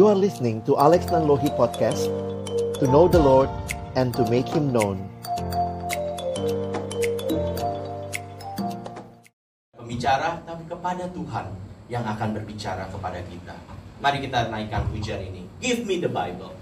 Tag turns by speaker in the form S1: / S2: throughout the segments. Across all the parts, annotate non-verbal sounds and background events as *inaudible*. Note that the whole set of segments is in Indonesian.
S1: You are listening to Alex Nanlohi Podcast To know the Lord and to make Him known.
S2: Pembicara tapi kepada Tuhan yang akan berbicara kepada kita. Mari kita naikkan pujian ini. Give me the Bible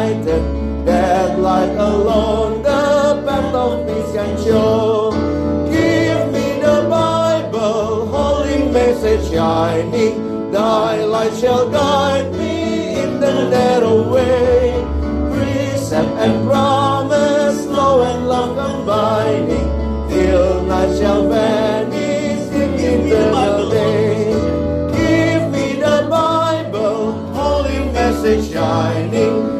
S3: brighten. That light alone the path of peace can show. Give me the Bible, holy message shining. Thy light shall guide me in the narrow way precept and promise, law and love combining, till night shall vanish in eternal day. Give me the Bible, holy message shining,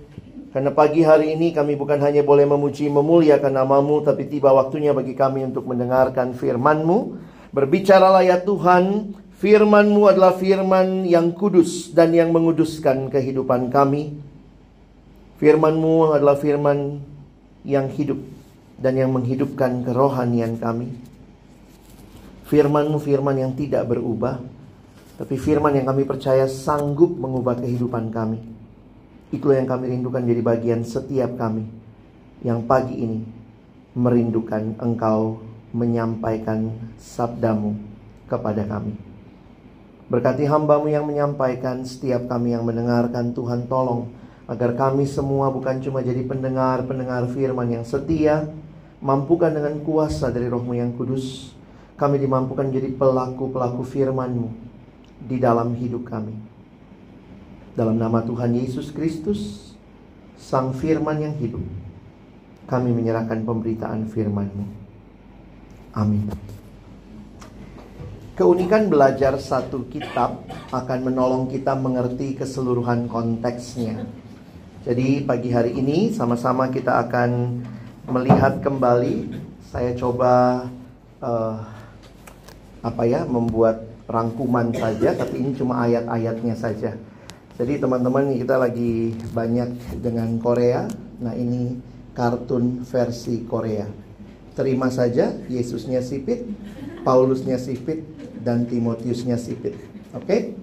S1: Karena pagi hari ini kami bukan hanya boleh memuji memuliakan namamu Tapi tiba waktunya bagi kami untuk mendengarkan firman-Mu. Berbicaralah ya Tuhan Firman-Mu adalah firman yang kudus dan yang menguduskan kehidupan kami. Firman-Mu adalah firman yang hidup dan yang menghidupkan kerohanian kami. Firman-Mu firman yang tidak berubah, tapi firman yang kami percaya sanggup mengubah kehidupan kami. Itulah yang kami rindukan jadi bagian setiap kami yang pagi ini merindukan Engkau menyampaikan sabdamu kepada kami. Berkati hambamu yang menyampaikan setiap kami yang mendengarkan Tuhan tolong agar kami semua bukan cuma jadi pendengar-pendengar firman yang setia, mampukan dengan kuasa dari rohmu yang kudus, kami dimampukan menjadi pelaku-pelaku firman-Mu di dalam hidup kami. Dalam nama Tuhan Yesus Kristus, Sang Firman yang hidup, kami menyerahkan pemberitaan firman-Mu. Amin. Keunikan belajar satu kitab akan menolong kita mengerti keseluruhan konteksnya. Jadi pagi hari ini sama-sama kita akan melihat kembali. Saya coba eh, apa ya membuat rangkuman saja tapi ini cuma ayat-ayatnya saja. Jadi teman-teman kita lagi banyak dengan Korea. Nah, ini kartun versi Korea. Terima saja Yesusnya sipit, Paulusnya sipit dan Timotiusnya sipit. Oke?
S4: the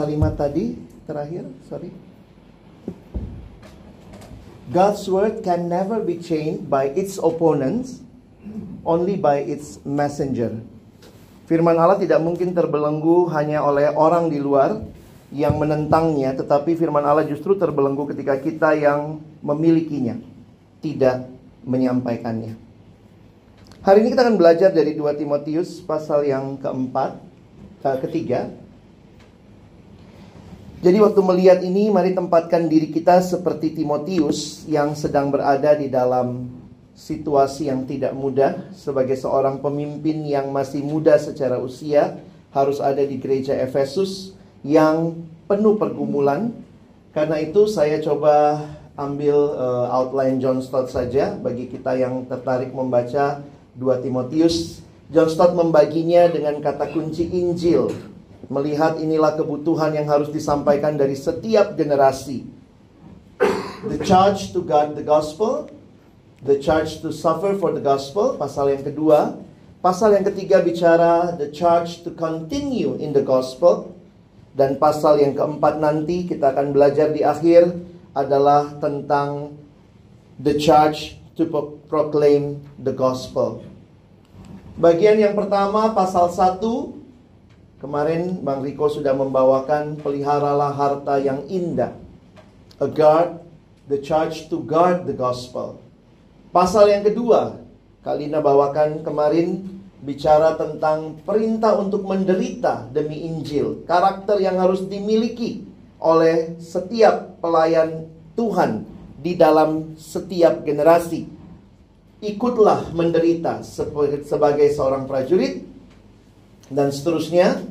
S1: Kalimat tadi terakhir, sorry. God's word can never be changed by its opponents, only by its messenger. Firman Allah tidak mungkin terbelenggu hanya oleh orang di luar yang menentangnya, tetapi firman Allah justru terbelenggu ketika kita yang memilikinya, tidak menyampaikannya. Hari ini kita akan belajar dari 2 Timotius pasal yang keempat, eh, ketiga. Jadi waktu melihat ini mari tempatkan diri kita seperti Timotius yang sedang berada di dalam situasi yang tidak mudah sebagai seorang pemimpin yang masih muda secara usia harus ada di gereja Efesus yang penuh pergumulan. Karena itu saya coba ambil eh, outline John Stott saja bagi kita yang tertarik membaca 2 Timotius. John Stott membaginya dengan kata kunci Injil melihat inilah kebutuhan yang harus disampaikan dari setiap generasi. The charge to guard the gospel, the charge to suffer for the gospel, pasal yang kedua. Pasal yang ketiga bicara the charge to continue in the gospel. Dan pasal yang keempat nanti kita akan belajar di akhir adalah tentang the charge to pro- proclaim the gospel. Bagian yang pertama pasal 1 Kemarin Bang Riko sudah membawakan peliharalah harta yang indah. A guard, the charge to guard the gospel. Pasal yang kedua, Kalina bawakan kemarin bicara tentang perintah untuk menderita demi Injil. Karakter yang harus dimiliki oleh setiap pelayan Tuhan di dalam setiap generasi. Ikutlah menderita sebagai sebagai seorang prajurit dan seterusnya.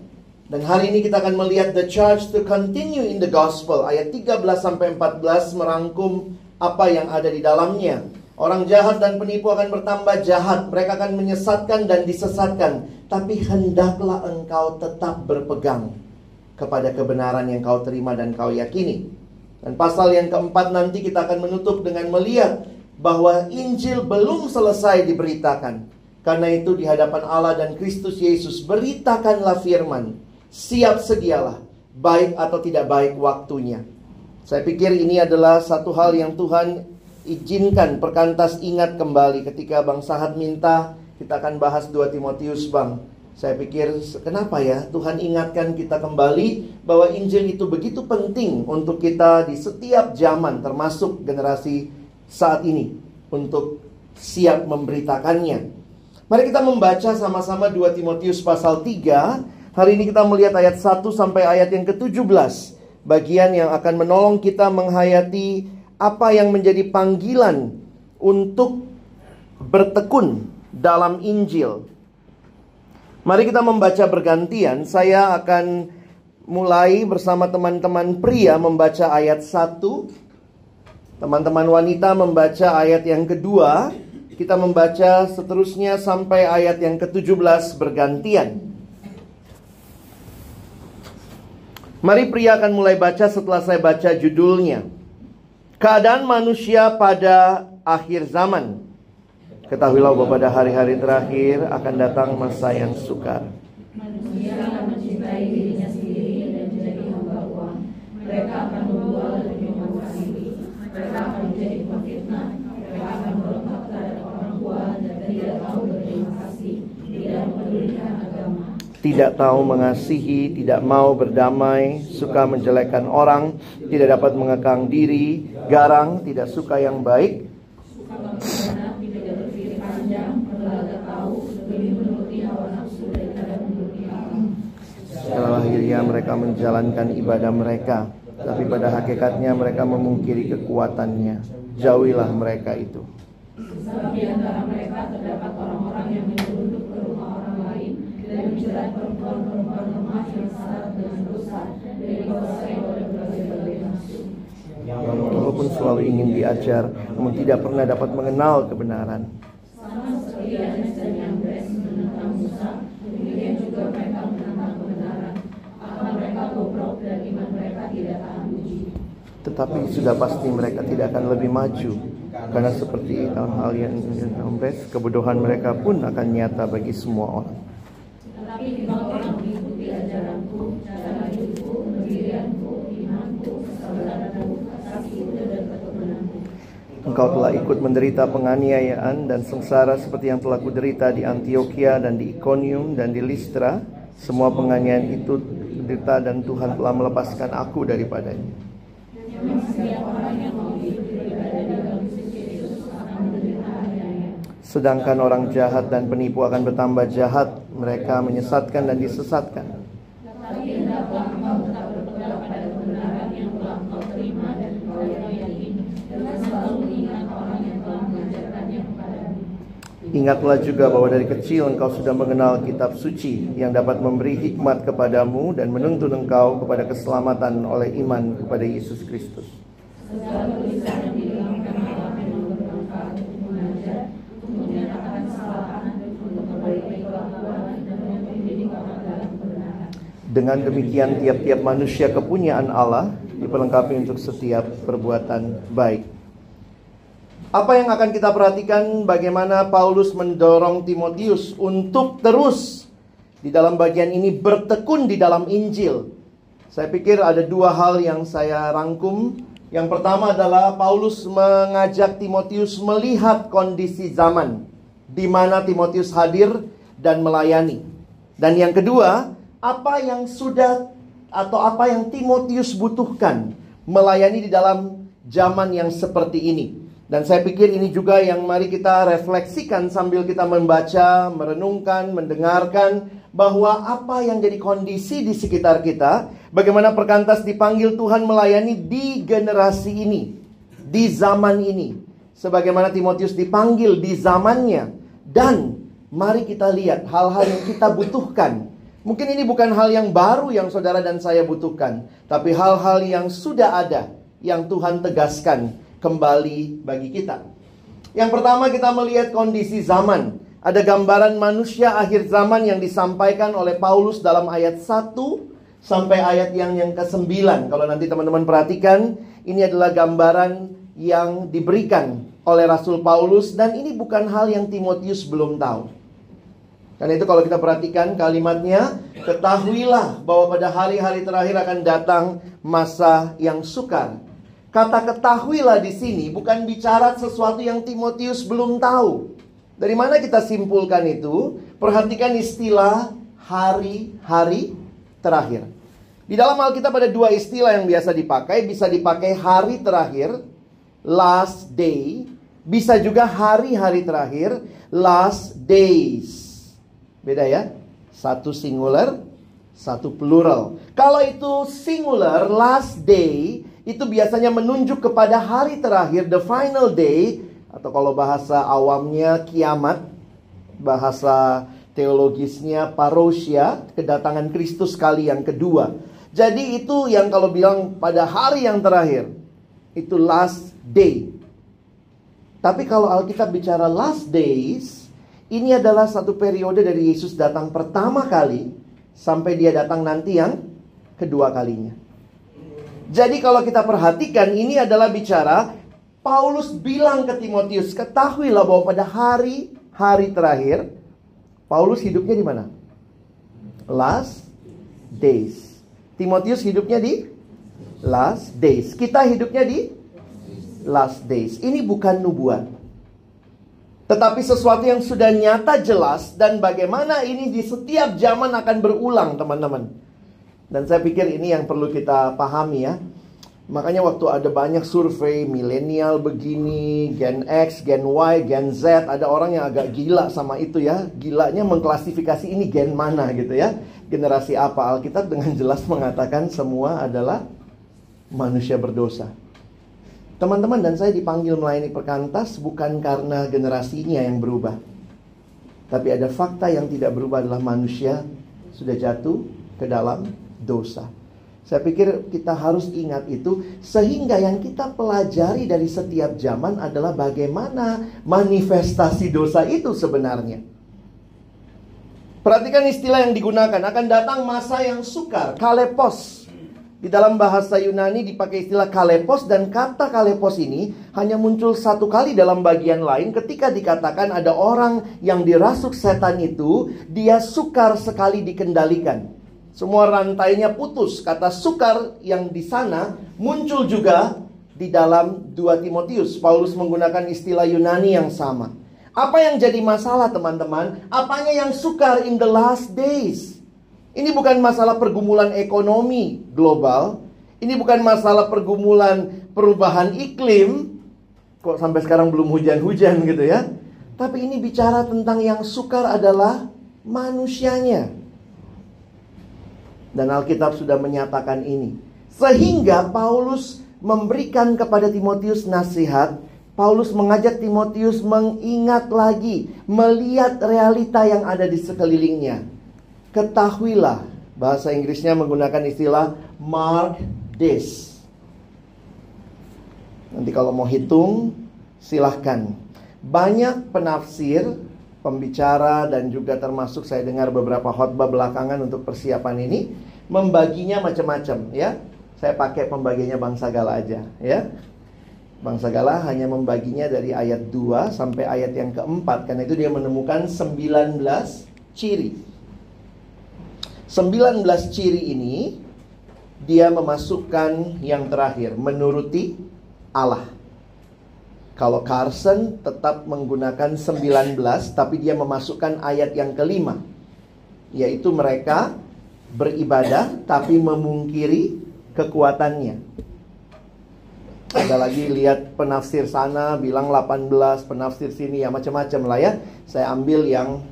S1: Dan hari ini kita akan melihat the charge to continue in the gospel ayat 13 sampai 14 merangkum apa yang ada di dalamnya. Orang jahat dan penipu akan bertambah jahat, mereka akan menyesatkan dan disesatkan, tapi hendaklah engkau tetap berpegang kepada kebenaran yang kau terima dan kau yakini. Dan pasal yang keempat nanti kita akan menutup dengan melihat bahwa Injil belum selesai diberitakan. Karena itu di hadapan Allah dan Kristus Yesus beritakanlah firman. Siap sedialah, baik atau tidak baik waktunya. Saya pikir ini adalah satu hal yang Tuhan izinkan perkantas ingat kembali ketika Bang Sahat minta kita akan bahas 2 Timotius Bang. Saya pikir kenapa ya Tuhan ingatkan kita kembali bahwa Injil itu begitu penting untuk kita di setiap zaman termasuk generasi saat ini untuk siap memberitakannya. Mari kita membaca sama-sama 2 Timotius pasal 3. Hari ini kita melihat ayat 1 sampai ayat yang ke-17. Bagian yang akan menolong kita menghayati apa yang menjadi panggilan untuk bertekun dalam Injil. Mari kita membaca bergantian. Saya akan mulai bersama teman-teman pria membaca ayat 1. Teman-teman wanita membaca ayat yang kedua. Kita membaca seterusnya sampai ayat yang ke-17 bergantian. Mari pria akan mulai baca setelah saya baca judulnya. Keadaan manusia pada akhir zaman. Ketahuilah bahwa pada hari-hari terakhir akan datang masa yang sukar.
S5: Dan. Mereka akan demi mengasihi. Mereka akan menjadi pemfitnah. Mereka akan berontak terhadap orang tua dan tidak tahu berterima kasih. Tidak mempedulikan agama.
S1: Tidak tahu mengasihi, tidak mau berdamai, suka menjelekkan orang, tidak dapat mengekang diri, garang, tidak suka yang baik. Setelah lahirnya mereka menjalankan ibadah mereka, tapi pada hakikatnya mereka memungkiri kekuatannya. Jauhilah mereka itu.
S5: Sebab di antara mereka terdapat orang-orang yang menyelundup ke rumah dan menjerat perempuan-perempuan lemah yang syarat dengan dosa dan dikuasai oleh berbagai-bagai nafsu.
S1: Walaupun selalu ingin diajar, namun tidak pernah dapat mengenal kebenaran.
S5: Sama seperti Yanes dan Yambres menentang Musa, demikian juga mereka menentang kebenaran. Akal mereka bobrok dan iman mereka tidak tahan uji.
S1: Tetapi sudah pasti mereka tidak akan lebih maju. Karena seperti hal yang Yambres, kebodohan mereka pun akan nyata bagi semua orang.
S5: Tetapi jika orang mengikuti ajaranku, cara hidupku, pendirianku, imanku, kesabaranku, kasihku, dan keturunanku.
S1: Engkau telah ikut menderita penganiayaan dan sengsara seperti yang telah kuderita di Antioquia dan di Iconium dan di Listra. Semua penganiayaan itu derita dan Tuhan telah melepaskan aku daripadanya.
S5: Memang setiap orang yang mau hidup beribadah di dalam Kristus Yesus akan menderita aniaya.
S1: Sedangkan orang jahat dan penipu akan bertambah jahat, mereka menyesatkan dan disesatkan. Ingatlah juga bahwa dari kecil engkau sudah mengenal kitab suci yang dapat memberi hikmat kepadamu dan menuntun engkau kepada keselamatan oleh iman kepada Yesus Kristus
S5: dilangkan Allah memang bermanfaat untuk mengajar, untuk menyatakan kesalahan, untuk memperbaiki kelakuan, dan untuk mendidik orang dalam kebenaran.
S1: Dengan demikian tiap-tiap manusia kepunyaan Allah diperlengkapi untuk setiap perbuatan baik. Apa yang akan kita perhatikan bagaimana Paulus mendorong Timotius untuk terus di dalam bagian ini bertekun di dalam Injil. Saya pikir ada dua hal yang saya rangkum. Yang pertama adalah Paulus mengajak Timotius melihat kondisi zaman di mana Timotius hadir dan melayani. Dan yang kedua, apa yang sudah atau apa yang Timotius butuhkan melayani di dalam zaman yang seperti ini. Dan saya pikir ini juga yang mari kita refleksikan sambil kita membaca, merenungkan, mendengarkan bahwa apa yang jadi kondisi di sekitar kita, bagaimana perkantas dipanggil Tuhan melayani di generasi ini, di zaman ini. Sebagaimana Timotius dipanggil di zamannya dan mari kita lihat hal-hal yang kita butuhkan. Mungkin ini bukan hal yang baru yang saudara dan saya butuhkan, tapi hal-hal yang sudah ada yang Tuhan tegaskan kembali bagi kita. Yang pertama kita melihat kondisi zaman. Ada gambaran manusia akhir zaman yang disampaikan oleh Paulus dalam ayat 1 sampai ayat yang yang ke-9. Kalau nanti teman-teman perhatikan, ini adalah gambaran yang diberikan oleh Rasul Paulus dan ini bukan hal yang Timotius belum tahu. Karena itu kalau kita perhatikan kalimatnya, ketahuilah bahwa pada hari-hari terakhir akan datang masa yang sukar. Kata ketahuilah di sini bukan bicara sesuatu yang Timotius belum tahu. Dari mana kita simpulkan itu? Perhatikan istilah hari-hari terakhir. Di dalam Alkitab ada dua istilah yang biasa dipakai, bisa dipakai hari terakhir, last day, bisa juga hari-hari terakhir, last days. Beda ya? Satu singular, satu plural. Kalau itu singular, last day, itu biasanya menunjuk kepada hari terakhir, the final day, atau kalau bahasa awamnya kiamat, bahasa teologisnya parousia, kedatangan Kristus kali yang kedua. Jadi itu yang kalau bilang pada hari yang terakhir, itu last day. Tapi kalau Alkitab bicara last days, ini adalah satu periode dari Yesus datang pertama kali sampai dia datang nanti yang kedua kalinya. Jadi kalau kita perhatikan ini adalah bicara Paulus bilang ke Timotius, ketahuilah bahwa pada hari-hari terakhir Paulus hidupnya di mana? Last days. Timotius hidupnya di last days. Kita hidupnya di last days. Ini bukan nubuat. Tetapi sesuatu yang sudah nyata jelas dan bagaimana ini di setiap zaman akan berulang, teman-teman. Dan saya pikir ini yang perlu kita pahami ya. Makanya waktu ada banyak survei milenial begini, Gen X, Gen Y, Gen Z, ada orang yang agak gila sama itu ya. Gilanya mengklasifikasi ini gen mana gitu ya. Generasi apa? Alkitab dengan jelas mengatakan semua adalah manusia berdosa. Teman-teman dan saya dipanggil melayani perkantas bukan karena generasinya yang berubah. Tapi ada fakta yang tidak berubah adalah manusia sudah jatuh ke dalam dosa. Saya pikir kita harus ingat itu sehingga yang kita pelajari dari setiap zaman adalah bagaimana manifestasi dosa itu sebenarnya. Perhatikan istilah yang digunakan akan datang masa yang sukar, kalepos. Di dalam bahasa Yunani dipakai istilah kalepos dan kata kalepos ini hanya muncul satu kali dalam bagian lain ketika dikatakan ada orang yang dirasuk setan itu dia sukar sekali dikendalikan. Semua rantainya putus. Kata sukar yang di sana muncul juga di dalam 2 Timotius. Paulus menggunakan istilah Yunani yang sama. Apa yang jadi masalah teman-teman? Apanya yang sukar in the last days? Ini bukan masalah pergumulan ekonomi global. Ini bukan masalah pergumulan perubahan iklim. Kok sampai sekarang belum hujan-hujan gitu ya. Tapi ini bicara tentang yang sukar adalah manusianya. Dan Alkitab sudah menyatakan ini. Sehingga Paulus memberikan kepada Timotius nasihat. Paulus mengajak Timotius mengingat lagi, melihat realita yang ada di sekelilingnya. Ketahuilah, bahasa Inggrisnya menggunakan istilah mark this. Nanti kalau mau hitung, silahkan. Banyak penafsir, pembicara dan juga termasuk saya dengar beberapa khotbah belakangan untuk persiapan ini membaginya macam-macam ya. Saya pakai pembagiannya Bang Sagala aja ya. Bang Sagala hanya membaginya dari ayat 2 sampai ayat yang keempat Karena itu dia menemukan 19 ciri 19 ciri ini Dia memasukkan yang terakhir Menuruti Allah Kalau Carson tetap menggunakan 19 Tapi dia memasukkan ayat yang kelima Yaitu mereka beribadah Tapi memungkiri kekuatannya ada lagi lihat penafsir sana bilang 18, penafsir sini ya macam-macam lah ya. Saya ambil yang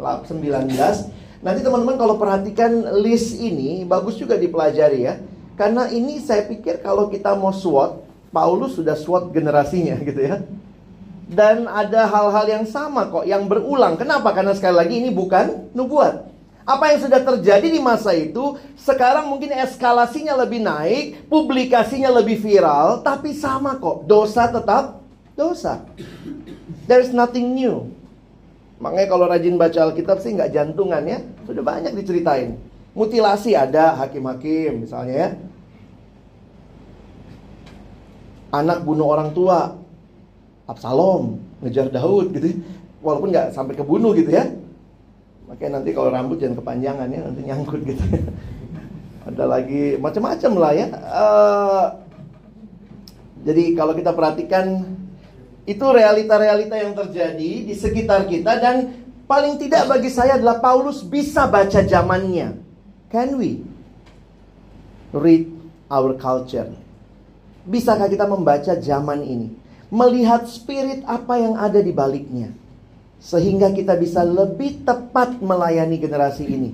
S1: 19. Nanti teman-teman kalau perhatikan list ini bagus juga dipelajari ya. Karena ini saya pikir kalau kita mau SWOT, Paulus sudah SWOT generasinya *laughs* gitu ya. Dan ada hal-hal yang sama kok yang berulang. Kenapa? Karena sekali lagi ini bukan nubuat. Apa yang sudah terjadi di masa itu, sekarang mungkin eskalasinya lebih naik, publikasinya lebih viral, tapi sama kok. Dosa tetap dosa. There's nothing new. Makanya kalau rajin baca Alkitab sih nggak jantungan ya. Sudah banyak diceritain. Mutilasi ada hakim-hakim misalnya ya. Anak bunuh orang tua. Absalom ngejar Daud gitu. Walaupun nggak sampai kebunuh gitu ya. Makanya nanti kalau rambut jangan kepanjangan ya nanti nyangkut gitu. Ada lagi macam-macam lah ya. Eh, jadi kalau kita perhatikan itu realita-realita yang terjadi di sekitar kita dan paling tidak bagi saya adalah Paulus bisa baca zamannya. Can we read our culture? Bisakah kita membaca zaman ini? Melihat spirit apa yang ada di baliknya. Sehingga kita bisa lebih tepat melayani generasi ini.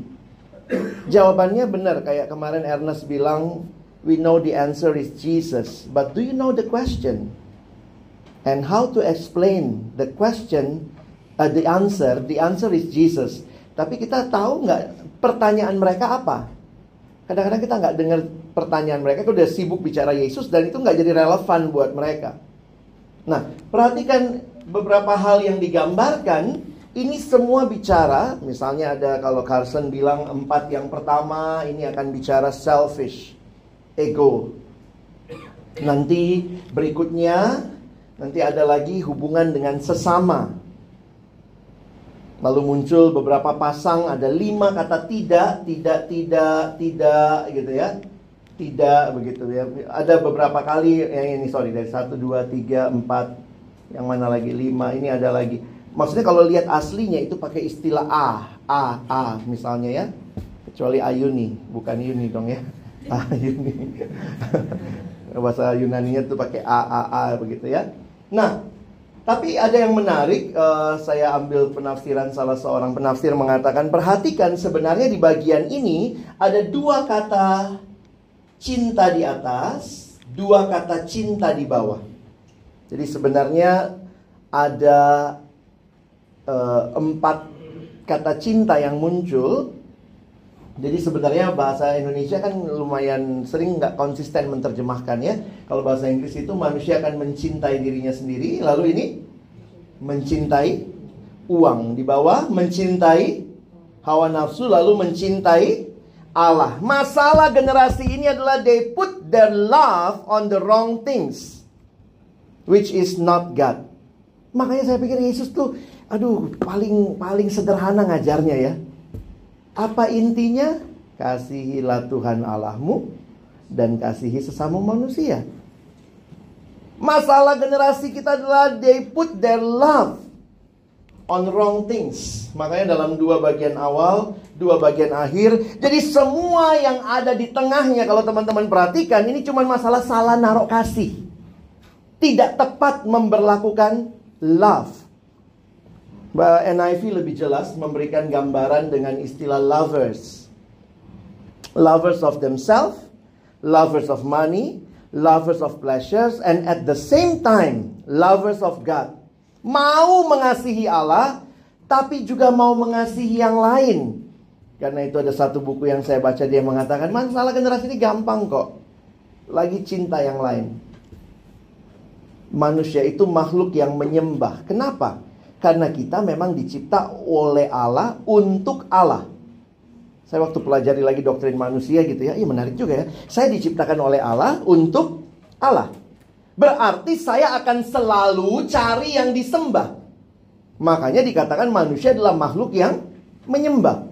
S1: Jawabannya benar kayak kemarin Ernest bilang, we know the answer is Jesus, but do you know the question? And how to explain the question, uh, the answer, the answer is Jesus. Tapi kita tahu nggak pertanyaan mereka apa? Kadang-kadang kita nggak dengar pertanyaan mereka, itu udah sibuk bicara Yesus dan itu nggak jadi relevan buat mereka. Nah, perhatikan beberapa hal yang digambarkan. Ini semua bicara, misalnya ada kalau Carson bilang empat yang pertama ini akan bicara selfish, ego. Nanti berikutnya nanti ada lagi hubungan dengan sesama. Lalu muncul beberapa pasang ada lima kata tidak, tidak, tidak, tidak gitu ya. Tidak begitu ya. Ada beberapa kali yang ini sorry dari satu, dua, tiga, empat, yang mana lagi lima. Ini ada lagi. Maksudnya kalau lihat aslinya itu pakai istilah a, a, a misalnya ya. Kecuali Ayuni, bukan Yuni dong ya. *laughs* Ayuni. *laughs* Bahasa Yunaninya tuh pakai a, a, a begitu ya. Nah, tapi ada yang menarik, eh, saya ambil penafsiran salah seorang penafsir mengatakan, perhatikan sebenarnya di bagian ini ada dua kata cinta di atas, dua kata cinta di bawah. Jadi sebenarnya ada eh, empat kata cinta yang muncul. Jadi sebenarnya bahasa Indonesia kan lumayan sering nggak konsisten menerjemahkan ya. Kalau bahasa Inggris itu manusia akan mencintai dirinya sendiri, lalu ini mencintai uang di bawah, mencintai hawa nafsu, lalu mencintai Allah. Masalah generasi ini adalah they put their love on the wrong things, which is not God. Makanya saya pikir Yesus tuh, aduh paling paling sederhana ngajarnya ya. Apa intinya? Kasihilah Tuhan Allahmu dan kasihi sesama manusia. Masalah generasi kita adalah they put their love on wrong things. Makanya dalam dua bagian awal, dua bagian akhir. Jadi semua yang ada di tengahnya kalau teman-teman perhatikan ini cuma masalah salah naruh kasih. Tidak tepat memperlakukan love. NIV lebih jelas memberikan gambaran dengan istilah lovers. Lovers of themselves, lovers of money, lovers of pleasures, and at the same time, lovers of God. Mau mengasihi Allah, tapi juga mau mengasihi yang lain. Karena itu ada satu buku yang saya baca dia mengatakan, masalah generasi ini gampang kok. Lagi cinta yang lain. Manusia itu makhluk yang menyembah. Kenapa? Karena kita memang dicipta oleh Allah untuk Allah. Saya waktu pelajari lagi doktrin manusia gitu ya, iya menarik juga ya. Saya diciptakan oleh Allah untuk Allah. Berarti saya akan selalu cari yang disembah. Makanya dikatakan manusia adalah makhluk yang menyembah.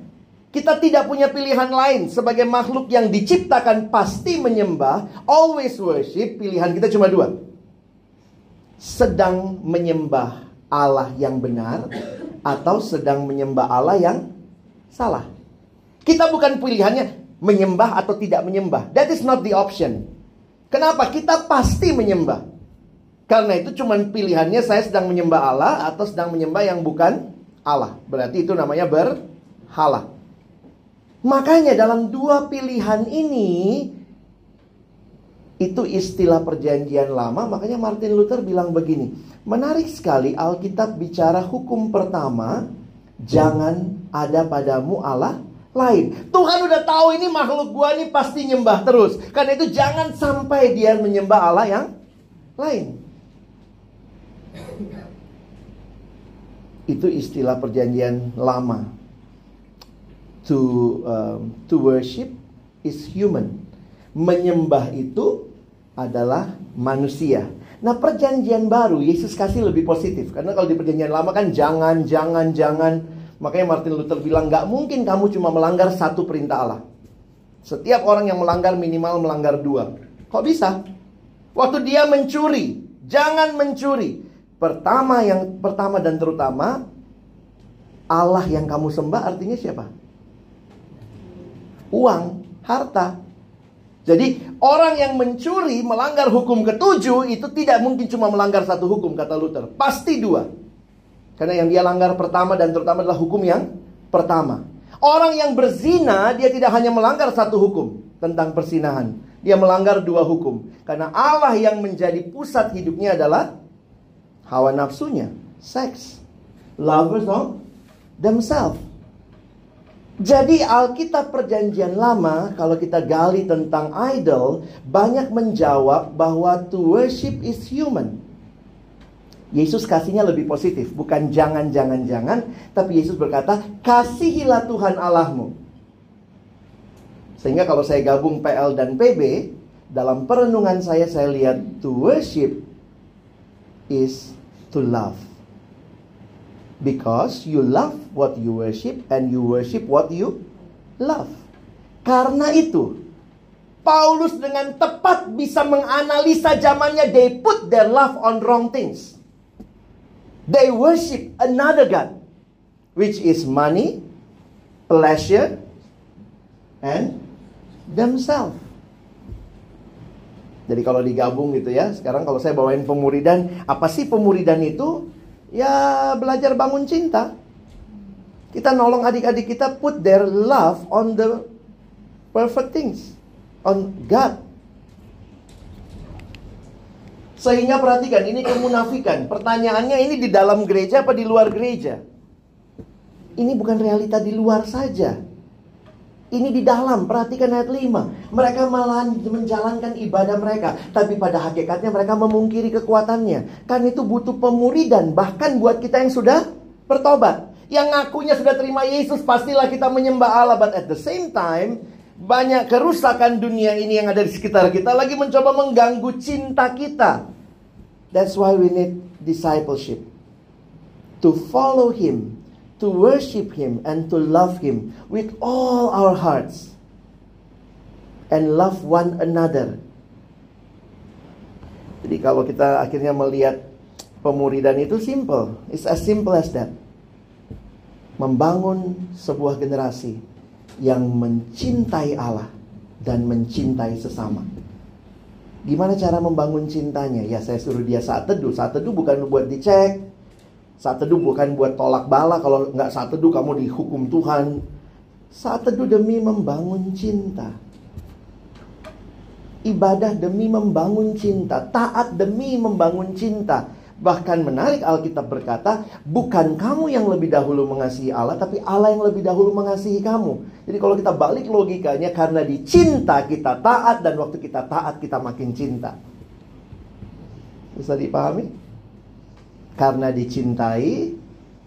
S1: Kita tidak punya pilihan lain sebagai makhluk yang diciptakan pasti menyembah, always worship, pilihan kita cuma dua. Sedang menyembah Allah yang benar atau sedang menyembah Allah yang salah. Kita bukan pilihannya menyembah atau tidak menyembah. That is not the option. Kenapa? Kita pasti menyembah. Karena itu cuman pilihannya saya sedang menyembah Allah atau sedang menyembah yang bukan Allah. Berarti itu namanya berhala. Makanya dalam dua pilihan ini itu istilah perjanjian lama, makanya Martin Luther bilang begini. Menarik sekali Alkitab bicara hukum pertama, jangan ada padamu Allah lain. Tuhan udah tahu ini makhluk gua ini pasti nyembah terus. Karena itu jangan sampai dia menyembah Allah yang lain. Itu istilah perjanjian lama. To um, to worship is human. Menyembah itu adalah manusia. Nah perjanjian baru Yesus kasih lebih positif Karena kalau di perjanjian lama kan jangan, jangan, jangan Makanya Martin Luther bilang nggak mungkin kamu cuma melanggar satu perintah Allah Setiap orang yang melanggar minimal melanggar dua Kok bisa? Waktu dia mencuri Jangan mencuri Pertama yang pertama dan terutama Allah yang kamu sembah artinya siapa? Uang, harta jadi orang yang mencuri melanggar hukum ketujuh itu tidak mungkin cuma melanggar satu hukum kata Luther. Pasti dua. Karena yang dia langgar pertama dan terutama adalah hukum yang pertama. Orang yang berzina dia tidak hanya melanggar satu hukum tentang persinahan. Dia melanggar dua hukum. Karena Allah yang menjadi pusat hidupnya adalah hawa nafsunya, seks. Lovers of themselves. Jadi Alkitab Perjanjian Lama kalau kita gali tentang idol banyak menjawab bahwa to worship is human. Yesus kasihnya lebih positif, bukan jangan jangan jangan, tapi Yesus berkata, "Kasihilah Tuhan Allahmu." Sehingga kalau saya gabung PL dan PB, dalam perenungan saya saya lihat to worship is to love. Because you love what you worship and you worship what you love. Karena itu, Paulus dengan tepat bisa menganalisa zamannya they put their love on wrong things. They worship another God which is money, pleasure and themselves. Jadi kalau digabung gitu ya, sekarang kalau saya bawain pemuridan, apa sih pemuridan itu? Ya belajar bangun cinta. Kita nolong adik-adik kita put their love on the perfect things. On God. Sehingga perhatikan ini kemunafikan. Pertanyaannya ini di dalam gereja apa di luar gereja? Ini bukan realita di luar saja. Ini di dalam, perhatikan ayat 5. Mereka malah menjalankan ibadah mereka. Tapi pada hakikatnya mereka memungkiri kekuatannya. Kan itu butuh pemuridan. Bahkan buat kita yang sudah bertobat. Yang ngakunya sudah terima Yesus, pastilah kita menyembah Allah. But at the same time, banyak kerusakan dunia ini yang ada di sekitar kita lagi mencoba mengganggu cinta kita. That's why we need discipleship. To follow Him to worship Him and to love Him with all our hearts and love one another. Jadi kalau kita akhirnya melihat pemuridan itu simple, it's as simple as that. Membangun sebuah generasi yang mencintai Allah dan mencintai sesama. Gimana cara membangun cintanya? Ya saya suruh dia saat teduh. Saat teduh bukan buat dicek, saat teduh bukan buat tolak bala kalau nggak saat teduh kamu dihukum Tuhan. Saat teduh demi membangun cinta. Ibadah demi membangun cinta, taat demi membangun cinta. Bahkan menarik Alkitab berkata, bukan kamu yang lebih dahulu mengasihi Allah, tapi Allah yang lebih dahulu mengasihi kamu. Jadi kalau kita balik logikanya, karena dicinta kita taat, dan waktu kita taat kita makin cinta. Bisa dipahami? Karena dicintai,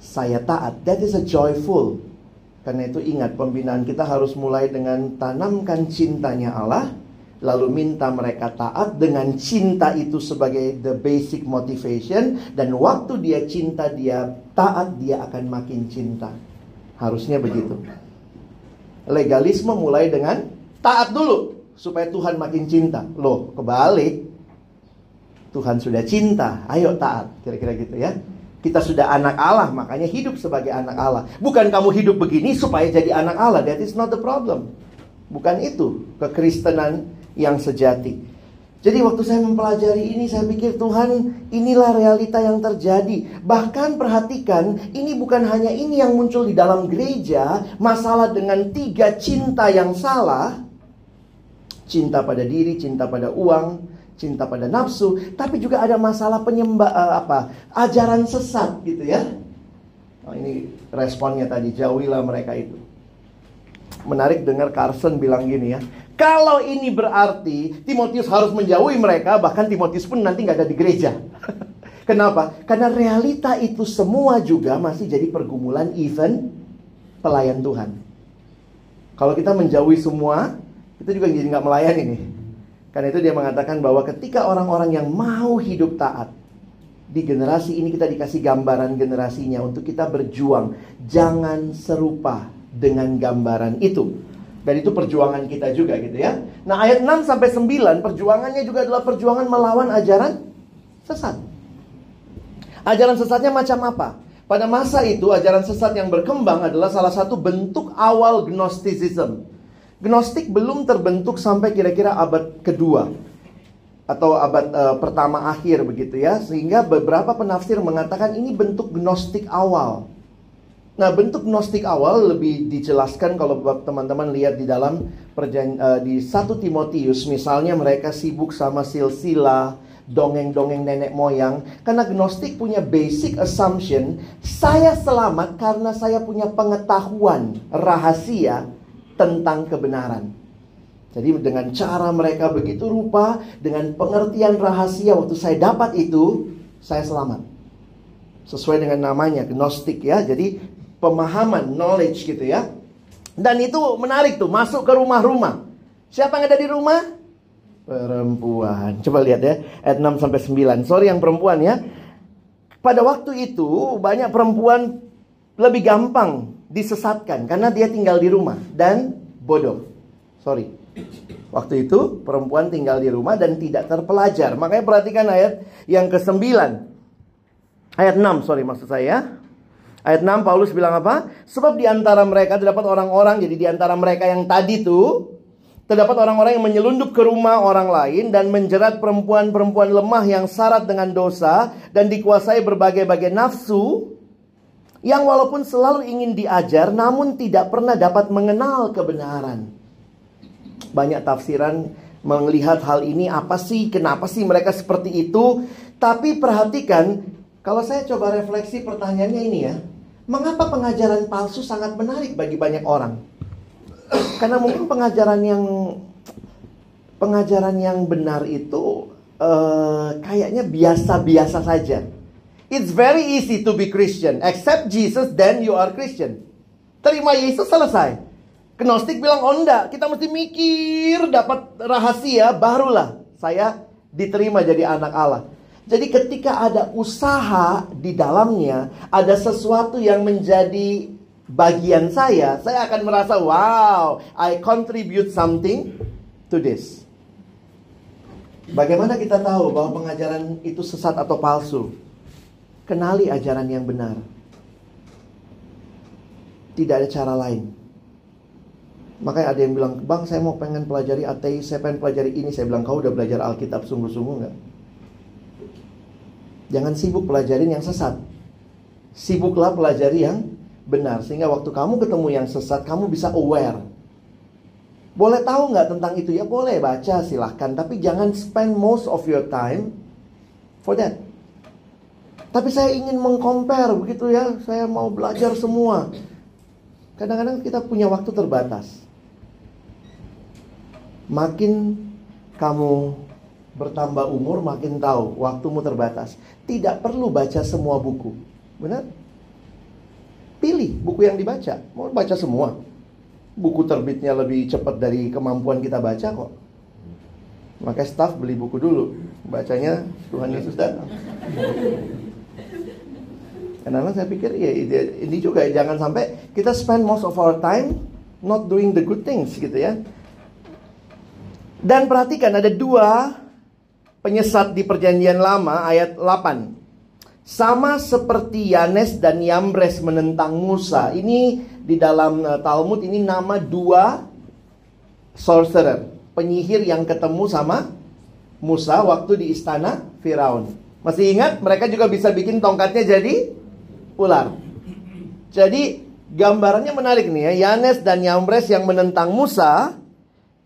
S1: saya taat. That is a joyful. Karena itu ingat, pembinaan kita harus mulai dengan tanamkan cintanya Allah, lalu minta mereka taat dengan cinta itu sebagai the basic motivation dan waktu dia cinta dia taat dia akan makin cinta. Harusnya begitu. Legalisme mulai dengan taat dulu supaya Tuhan makin cinta. Loh, kebalik. Tuhan sudah cinta, ayo taat. Kira-kira gitu ya. Kita sudah anak Allah, makanya hidup sebagai anak Allah. Bukan kamu hidup begini supaya jadi anak Allah. That is not the problem. Bukan itu kekristenan yang sejati. Jadi waktu saya mempelajari ini saya pikir Tuhan inilah realita yang terjadi. Bahkan perhatikan ini bukan hanya ini yang muncul di dalam gereja. Masalah dengan tiga cinta yang salah. Cinta pada diri, cinta pada uang, cinta pada nafsu. Tapi juga ada masalah penyembah eh, apa ajaran sesat gitu ya. Oh, ini responnya tadi jauhilah mereka itu. Menarik dengar Carson bilang gini ya. Kalau ini berarti Timotius harus menjauhi mereka, bahkan Timotius pun nanti nggak ada di gereja. *laughs* Kenapa? Karena realita itu semua juga masih jadi pergumulan event pelayan Tuhan. Kalau kita menjauhi semua, kita juga jadi nggak melayani nih. Karena itu dia mengatakan bahwa ketika orang-orang yang mau hidup taat di generasi ini kita dikasih gambaran generasinya untuk kita berjuang. Jangan serupa dengan gambaran itu. Dan itu perjuangan kita juga gitu ya. Nah ayat 6 sampai 9 perjuangannya juga adalah perjuangan melawan ajaran sesat. Ajaran sesatnya macam apa? Pada masa itu ajaran sesat yang berkembang adalah salah satu bentuk awal Gnosticism. Gnostik belum terbentuk sampai kira-kira abad kedua atau abad eh, pertama akhir begitu ya, sehingga beberapa penafsir mengatakan ini bentuk Gnostik awal. Nah, bentuk Gnostik awal lebih dijelaskan kalau teman-teman lihat di dalam perjan eh, di 1 Timotius. Misalnya mereka sibuk sama silsilah, dongeng-dongeng nenek moyang. Karena Gnostik punya basic assumption saya selamat karena saya punya pengetahuan rahasia tentang kebenaran. Jadi dengan cara mereka begitu rupa, dengan pengertian rahasia waktu saya dapat itu, saya selamat. Sesuai dengan namanya, gnostik ya. Jadi pemahaman, knowledge gitu ya. Dan itu menarik tuh, masuk ke rumah-rumah. Siapa yang ada di rumah? Perempuan. Coba lihat ya, ayat 6 sampai 9. Sorry yang perempuan ya. Pada waktu itu banyak perempuan lebih gampang disesatkan karena dia tinggal di rumah dan bodoh. Sorry. Waktu itu perempuan tinggal di rumah dan tidak terpelajar. Makanya perhatikan ayat yang ke-9. Ayat 6, sorry maksud saya. Ayat 6 Paulus bilang apa? Sebab di antara mereka terdapat orang-orang, jadi di antara mereka yang tadi tuh terdapat orang-orang yang menyelundup ke rumah orang lain dan menjerat perempuan-perempuan lemah yang syarat dengan dosa dan dikuasai berbagai-bagai nafsu yang walaupun selalu ingin diajar namun tidak pernah dapat mengenal kebenaran. Banyak tafsiran melihat hal ini apa sih, kenapa sih mereka seperti itu? Tapi perhatikan, kalau saya coba refleksi pertanyaannya ini ya, mengapa pengajaran palsu sangat menarik bagi banyak orang? Karena mungkin pengajaran yang pengajaran yang benar itu eh, kayaknya biasa-biasa saja. It's very easy to be Christian. Accept Jesus, then you are Christian. Terima Yesus selesai. Gnostik bilang, oh enggak, kita mesti mikir, dapat rahasia, barulah saya diterima jadi anak Allah. Jadi ketika ada usaha di dalamnya, ada sesuatu yang menjadi bagian saya, saya akan merasa, wow, I contribute something to this. Bagaimana kita tahu bahwa pengajaran itu sesat atau palsu? Kenali ajaran yang benar. Tidak ada cara lain. Makanya ada yang bilang, Bang saya mau pengen pelajari ateis, saya pengen pelajari ini. Saya bilang, kau udah belajar Alkitab sungguh-sungguh nggak? Jangan sibuk pelajarin yang sesat. Sibuklah pelajari yang benar. Sehingga waktu kamu ketemu yang sesat, kamu bisa aware. Boleh tahu nggak tentang itu? Ya boleh baca silahkan. Tapi jangan spend most of your time for that. Tapi saya ingin mengcompare begitu ya. Saya mau belajar semua. Kadang-kadang kita punya waktu terbatas. Makin kamu bertambah umur, makin tahu waktumu terbatas. Tidak perlu baca semua buku. Benar? Pilih buku yang dibaca. Mau baca semua. Buku terbitnya lebih cepat dari kemampuan kita baca kok. Maka staff beli buku dulu. Bacanya Tuhan Yesus datang. Karena saya pikir ya ini juga jangan sampai kita spend most of our time not doing the good things gitu ya. Dan perhatikan ada dua penyesat di perjanjian lama ayat 8. Sama seperti Yanes dan Yambres menentang Musa. Ini di dalam uh, Talmud ini nama dua sorcerer, penyihir yang ketemu sama Musa waktu di istana Firaun. Masih ingat mereka juga bisa bikin tongkatnya jadi ular. Jadi gambarannya menarik nih ya. Yanes dan Yambres yang menentang Musa.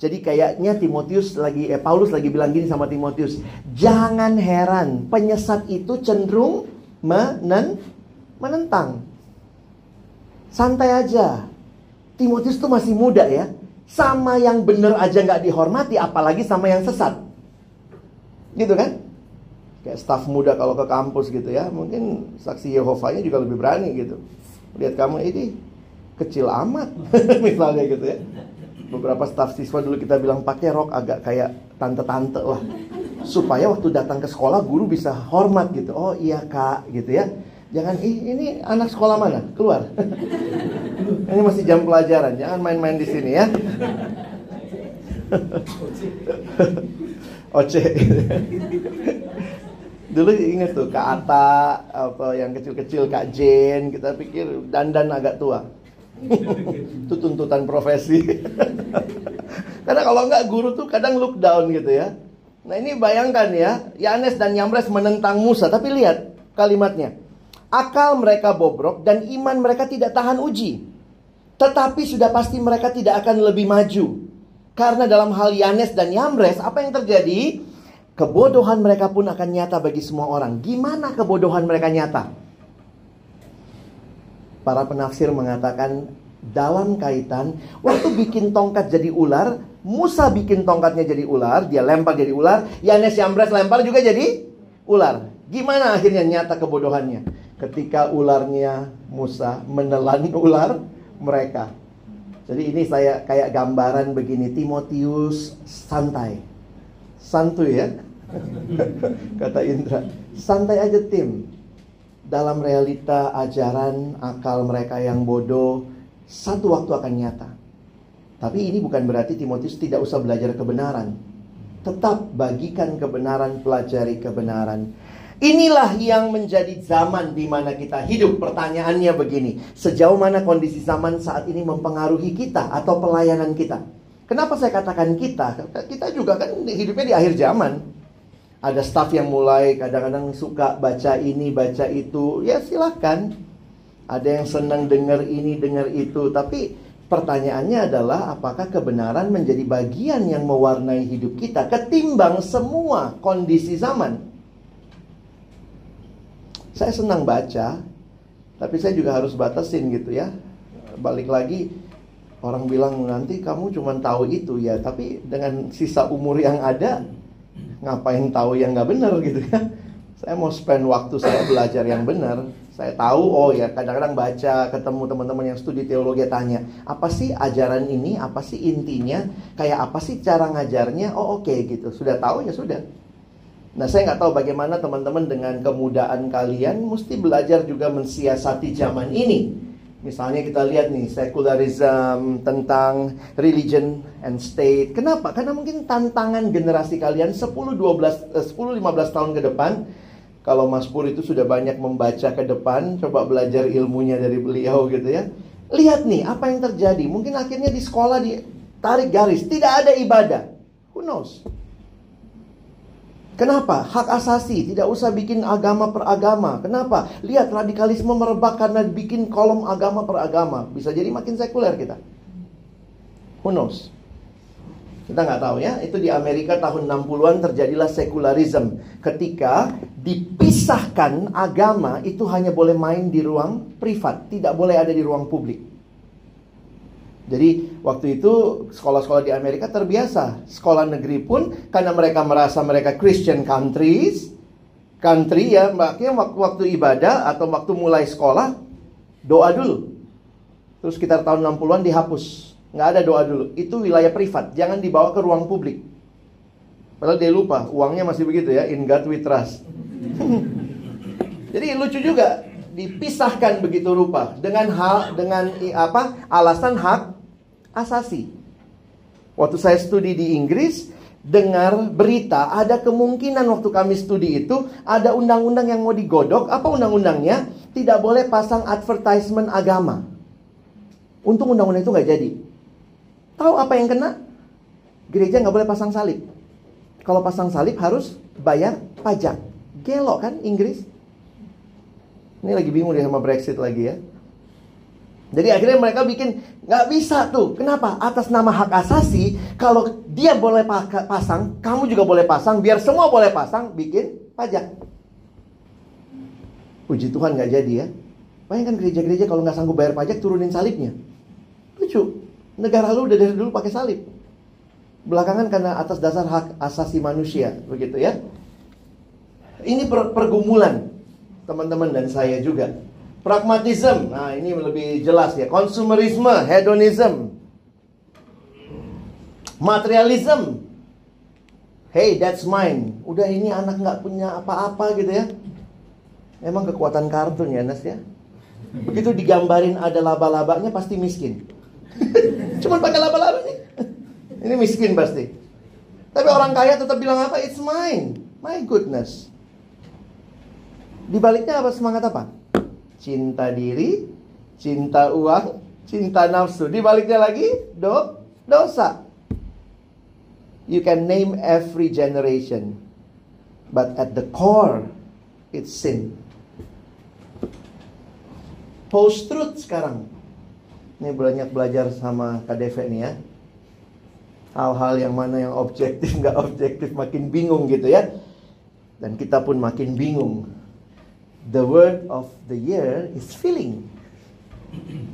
S1: Jadi kayaknya Timotius lagi eh Paulus lagi bilang gini sama Timotius, jangan heran penyesat itu cenderung menen menentang. Santai aja. Timotius tuh masih muda ya. Sama yang bener aja nggak dihormati, apalagi sama yang sesat. Gitu kan? Kayak staf muda kalau ke kampus gitu ya. Mungkin saksi Yehovanya juga lebih berani gitu. Lihat kamu ini kecil amat. *laughs* Misalnya gitu ya. beberapa staf siswa dulu kita bilang pakai rok agak kayak tante-tante lah supaya waktu datang ke sekolah guru bisa hormat gitu oh iya kak gitu ya jangan ih ini anak sekolah mana keluar *laughs* ini masih jam pelajaran jangan main-main di sini ya *laughs* Oce Dulu inget tuh Kak Ata Atau yang kecil-kecil Kak Jen Kita pikir dandan agak tua. *laughs* Itu tuntutan profesi. Karena kalau nggak guru tuh kadang look down gitu ya. Nah ini bayangkan ya Yanes dan Yamres menentang Musa Tapi lihat kalimatnya. Akal mereka bobrok dan iman mereka tidak tahan uji. Tetapi sudah pasti mereka tidak akan lebih maju. Karena dalam hal Yanes dan Yamres, apa yang terjadi? Kebodohan mereka pun akan nyata bagi semua orang. Gimana kebodohan mereka nyata? Para penafsir mengatakan dalam kaitan waktu bikin tongkat jadi ular, Musa bikin tongkatnya jadi ular, dia lempar jadi ular, Yanes Yamres lempar juga jadi ular. Gimana akhirnya nyata kebodohannya? Ketika ularnya Musa menelan *laughs* ular mereka. Jadi ini saya kayak gambaran begini Timotius santai. Santuy ya. *laughs* Kata Indra. Santai aja tim. Dalam realita ajaran akal mereka yang bodoh satu waktu akan nyata. Tapi ini bukan berarti Timotius tidak usah belajar kebenaran. Tetap bagikan kebenaran, pelajari kebenaran. Inilah yang menjadi zaman di mana kita hidup. Pertanyaannya begini, sejauh mana kondisi zaman saat ini mempengaruhi kita atau pelayanan kita? Kenapa saya katakan kita? Kita juga kan hidupnya di akhir zaman. Ada staff yang mulai kadang-kadang suka baca ini, baca itu. Ya silahkan. Ada yang senang dengar ini, dengar itu. Tapi pertanyaannya adalah apakah kebenaran menjadi bagian yang mewarnai hidup kita ketimbang semua kondisi zaman? Saya senang baca, tapi saya juga harus batasin gitu ya. Balik lagi orang bilang nanti kamu cuma tahu itu ya, tapi dengan sisa umur yang ada ngapain tahu yang nggak benar gitu ya. Saya mau spend waktu saya belajar yang benar. Saya tahu oh ya kadang-kadang baca ketemu teman-teman yang studi teologi tanya, apa sih ajaran ini? Apa sih intinya? Kayak apa sih cara ngajarnya? Oh oke okay, gitu. Sudah tahu ya sudah. Nah saya nggak tahu bagaimana teman-teman dengan kemudaan kalian mesti belajar juga mensiasati zaman ini. Misalnya kita lihat nih sekularisme tentang religion and state. Kenapa? Karena mungkin tantangan generasi kalian 10 12 10 15 tahun ke depan kalau Mas Pur itu sudah banyak membaca ke depan, coba belajar ilmunya dari beliau gitu ya. Lihat nih apa yang terjadi. Mungkin akhirnya di sekolah ditarik garis, tidak ada ibadah. Who knows? Kenapa? Hak asasi, tidak usah bikin agama per agama. Kenapa? Lihat radikalisme merebak karena bikin kolom agama per agama. Bisa jadi makin sekuler kita. Who knows? Kita nggak tahu ya. Itu di Amerika tahun 60-an terjadilah sekularisme. Ketika dipisahkan agama itu hanya boleh main di ruang privat. Tidak boleh ada di ruang publik. Jadi waktu itu sekolah-sekolah di Amerika terbiasa. Sekolah negeri pun karena mereka merasa mereka Christian countries, country ya, makanya waktu, waktu ibadah atau waktu mulai sekolah doa dulu. Terus sekitar tahun 60-an dihapus. Nggak ada doa dulu. Itu wilayah privat, jangan dibawa ke ruang publik. Padahal dia lupa, uangnya masih begitu ya, in God we trust. *laughs* Jadi lucu juga dipisahkan begitu rupa dengan hal dengan apa alasan hak asasi. Waktu saya studi di Inggris, dengar berita ada kemungkinan waktu kami studi itu ada undang-undang yang mau digodok. Apa undang-undangnya? Tidak boleh pasang advertisement agama. Untung undang-undang itu nggak jadi. Tahu apa yang kena? Gereja nggak boleh pasang salib. Kalau pasang salib harus bayar pajak. Gelo kan Inggris? Ini lagi bingung dia sama Brexit lagi ya. Jadi akhirnya mereka bikin nggak bisa tuh. Kenapa? Atas nama hak asasi, kalau dia boleh pasang, kamu juga boleh pasang. Biar semua boleh pasang, bikin pajak. Puji Tuhan nggak jadi ya. Bayangkan gereja-gereja kalau nggak sanggup bayar pajak turunin salibnya. Lucu. Negara lu udah dari dulu pakai salib. Belakangan karena atas dasar hak asasi manusia, begitu ya. Ini per pergumulan teman-teman dan saya juga. Pragmatism, nah ini lebih jelas ya. Konsumerisme, hedonism. Materialism. Hey, that's mine. Udah ini anak nggak punya apa-apa gitu ya. Emang kekuatan kartun ya Nas ya. Begitu digambarin ada laba-labanya pasti miskin. *laughs* Cuman pakai laba-labanya. Ini miskin pasti. Tapi orang kaya tetap bilang apa? It's mine. My goodness. Di baliknya apa semangat apa? Cinta diri, cinta uang, cinta nafsu. Di baliknya lagi do dosa. You can name every generation. But at the core, it's sin. Post truth sekarang. Ini banyak belajar sama KDV nih ya. Hal-hal yang mana yang objektif, *laughs* nggak objektif, makin bingung gitu ya. Dan kita pun makin bingung. The word of the year is feeling.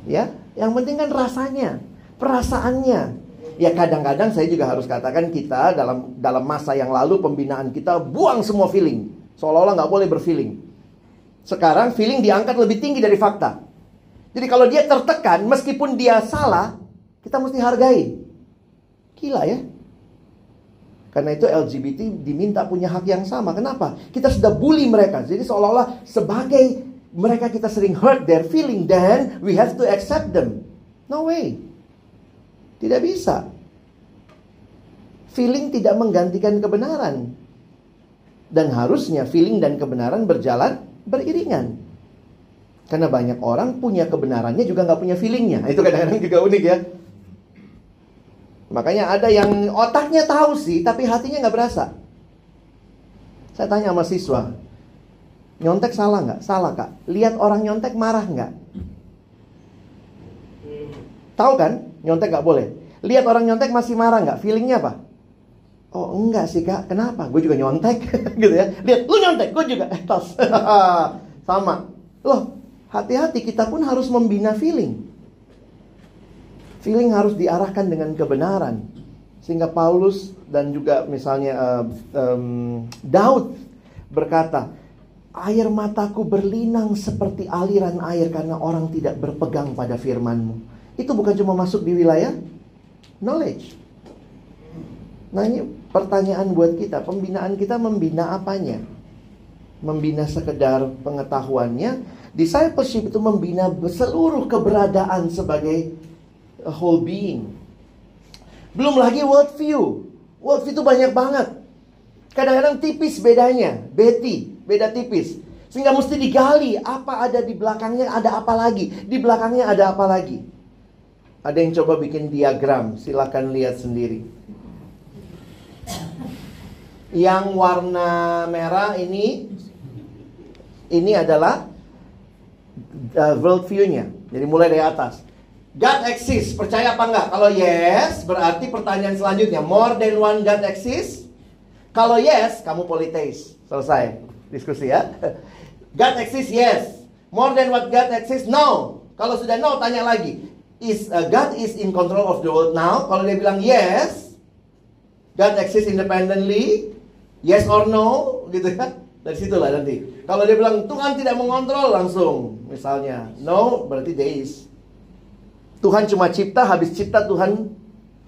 S1: Ya, yang penting kan rasanya, perasaannya. Ya kadang-kadang saya juga harus katakan kita dalam dalam masa yang lalu pembinaan kita buang semua feeling. Seolah-olah nggak boleh berfeeling. Sekarang feeling diangkat lebih tinggi dari fakta. Jadi kalau dia tertekan, meskipun dia salah, kita mesti hargai. Gila ya. Karena itu LGBT diminta punya hak yang sama. Kenapa? Kita sudah bully mereka. Jadi seolah-olah sebagai mereka kita sering hurt their feeling, then we have to accept them. No way. Tidak bisa. Feeling tidak menggantikan kebenaran. Dan harusnya feeling dan kebenaran berjalan beriringan. Karena banyak orang punya kebenarannya juga nggak punya feelingnya. Itu kadang-kadang juga unik ya. Makanya ada yang otaknya tahu sih, tapi hatinya nggak berasa. Saya tanya sama siswa, nyontek salah nggak? Salah kak. Lihat orang nyontek marah nggak? Tahu kan? Nyontek nggak boleh. Lihat orang nyontek masih marah nggak? Feelingnya apa? Oh enggak sih kak, kenapa? Gue juga nyontek *laughs* gitu ya. Lihat, lu nyontek, gue juga. Eh tos. *laughs* Sama. Loh, hati-hati kita pun harus membina feeling. Feeling harus diarahkan dengan kebenaran. Sehingga Paulus dan juga misalnya uh, um, Daud berkata, air mataku berlinang seperti aliran air karena orang tidak berpegang pada firmanmu. Itu bukan cuma masuk di wilayah knowledge. Nah ini pertanyaan buat kita, pembinaan kita membina apanya? Membina sekedar pengetahuannya, discipleship itu membina seluruh keberadaan sebagai a whole being. Belum lagi world view. World view itu banyak banget. Kadang-kadang tipis bedanya, Betty, beda tipis. Sehingga mesti digali apa ada di belakangnya, ada apa lagi. Di belakangnya ada apa lagi. Ada yang coba bikin diagram, silakan lihat sendiri. Yang warna merah ini ini adalah uh, world view-nya. Jadi mulai dari atas. God exists, percaya apa enggak? Kalau yes, berarti pertanyaan selanjutnya, more than one God exists? Kalau yes, kamu politeis. Selesai diskusi ya. *laughs* God exists, yes. More than what God exists? No. Kalau sudah no, tanya lagi. Is uh, God is in control of the world now? Kalau dia bilang yes, God exists independently, yes or no, gitu kan? Dari situlah nanti. Kalau dia bilang Tuhan tidak mengontrol langsung, misalnya no, berarti deis. Tuhan cuma cipta, habis cipta Tuhan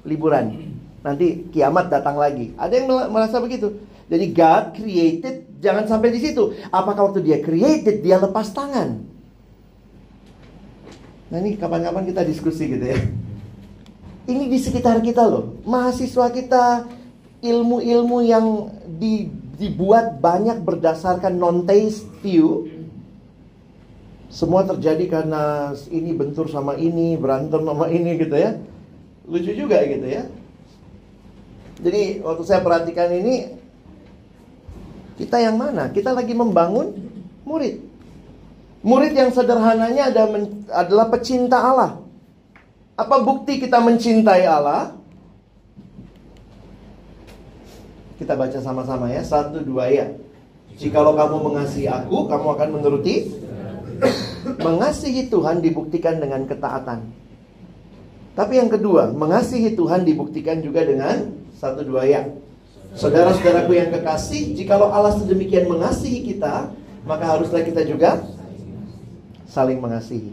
S1: liburan. Nanti kiamat datang lagi. Ada yang merasa begitu. Jadi God created, jangan sampai di situ. Apakah waktu dia created dia lepas tangan? Nah ini kapan-kapan kita diskusi gitu ya. Ini di sekitar kita loh. Mahasiswa kita ilmu-ilmu yang di, dibuat banyak berdasarkan non-taste view. Semua terjadi karena ini bentur sama ini, berantem sama ini gitu ya. Lucu juga gitu ya. Jadi waktu saya perhatikan ini kita yang mana? Kita lagi membangun murid. Murid yang sederhananya ada adalah pecinta Allah. Apa bukti kita mencintai Allah? Kita baca sama-sama ya, satu dua ya. Jikalau kamu mengasihi aku, kamu akan menuruti. Mengasihi Tuhan dibuktikan dengan ketaatan. Tapi yang kedua, mengasihi Tuhan dibuktikan juga dengan satu dua ya. Saudara-saudaraku yang kekasih, jikalau Allah sedemikian mengasihi kita, maka haruslah kita juga saling mengasihi.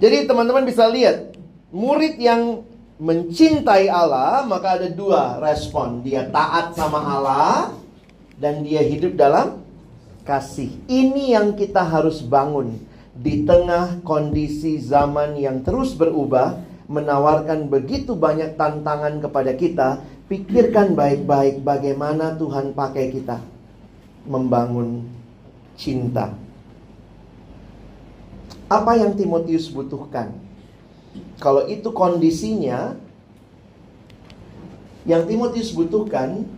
S1: Jadi teman-teman bisa lihat, murid yang mencintai Allah, maka ada dua respon. Dia taat sama Allah dan dia hidup dalam kasih. Ini yang kita harus bangun di tengah kondisi zaman yang terus berubah, menawarkan begitu banyak tantangan kepada kita. Pikirkan baik-baik bagaimana Tuhan pakai kita membangun cinta. Apa yang Timotius butuhkan? Kalau itu kondisinya, yang Timotius butuhkan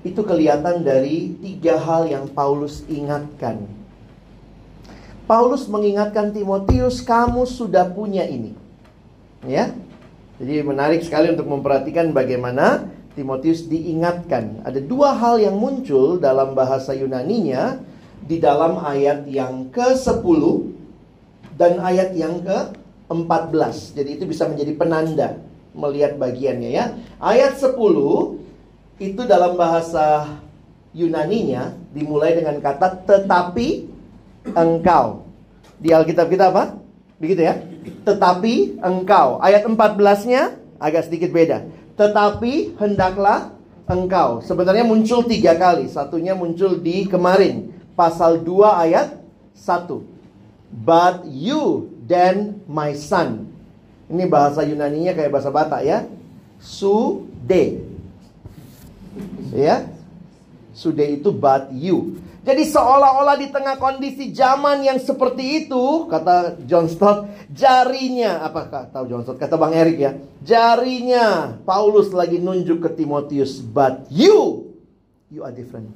S1: itu kelihatan dari tiga hal yang Paulus ingatkan. Paulus mengingatkan Timotius, kamu sudah punya ini. Ya. Jadi menarik sekali untuk memperhatikan bagaimana Timotius diingatkan. Ada dua hal yang muncul dalam bahasa Yunaninya di dalam ayat yang ke-10 dan ayat yang ke-14. Jadi itu bisa menjadi penanda melihat bagiannya ya. Ayat 10 itu dalam bahasa Yunaninya dimulai dengan kata tetapi engkau. Di Alkitab kita apa? Begitu ya. Tetapi engkau. Ayat 14-nya agak sedikit beda. Tetapi hendaklah engkau. Sebenarnya muncul tiga kali. Satunya muncul di kemarin. Pasal 2 ayat 1. But you then my son. Ini bahasa Yunaninya kayak bahasa Batak ya. Sude. Ya. Sude itu but you. Jadi seolah-olah di tengah kondisi zaman yang seperti itu, kata John Stott, jarinya, apakah tahu John Stott? Kata Bang Erik ya, jarinya Paulus lagi nunjuk ke Timotius, but you, you are different.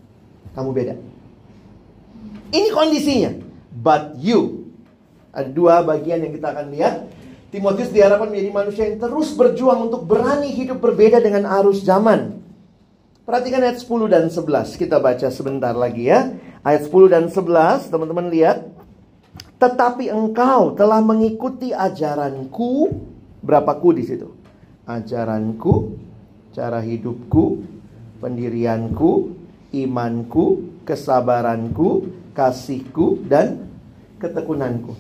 S1: Kamu beda. Ini kondisinya, but you. Ada dua bagian yang kita akan lihat. Timotius diharapkan menjadi manusia yang terus berjuang untuk berani hidup berbeda dengan arus zaman. Perhatikan ayat 10 dan 11. Kita baca sebentar lagi ya. Ayat 10 dan 11, teman-teman lihat. Tetapi engkau telah mengikuti ajaranku. Berapa ku di situ? Ajaranku, cara hidupku, pendirianku, imanku, kesabaranku, kasihku, dan ketekunanku.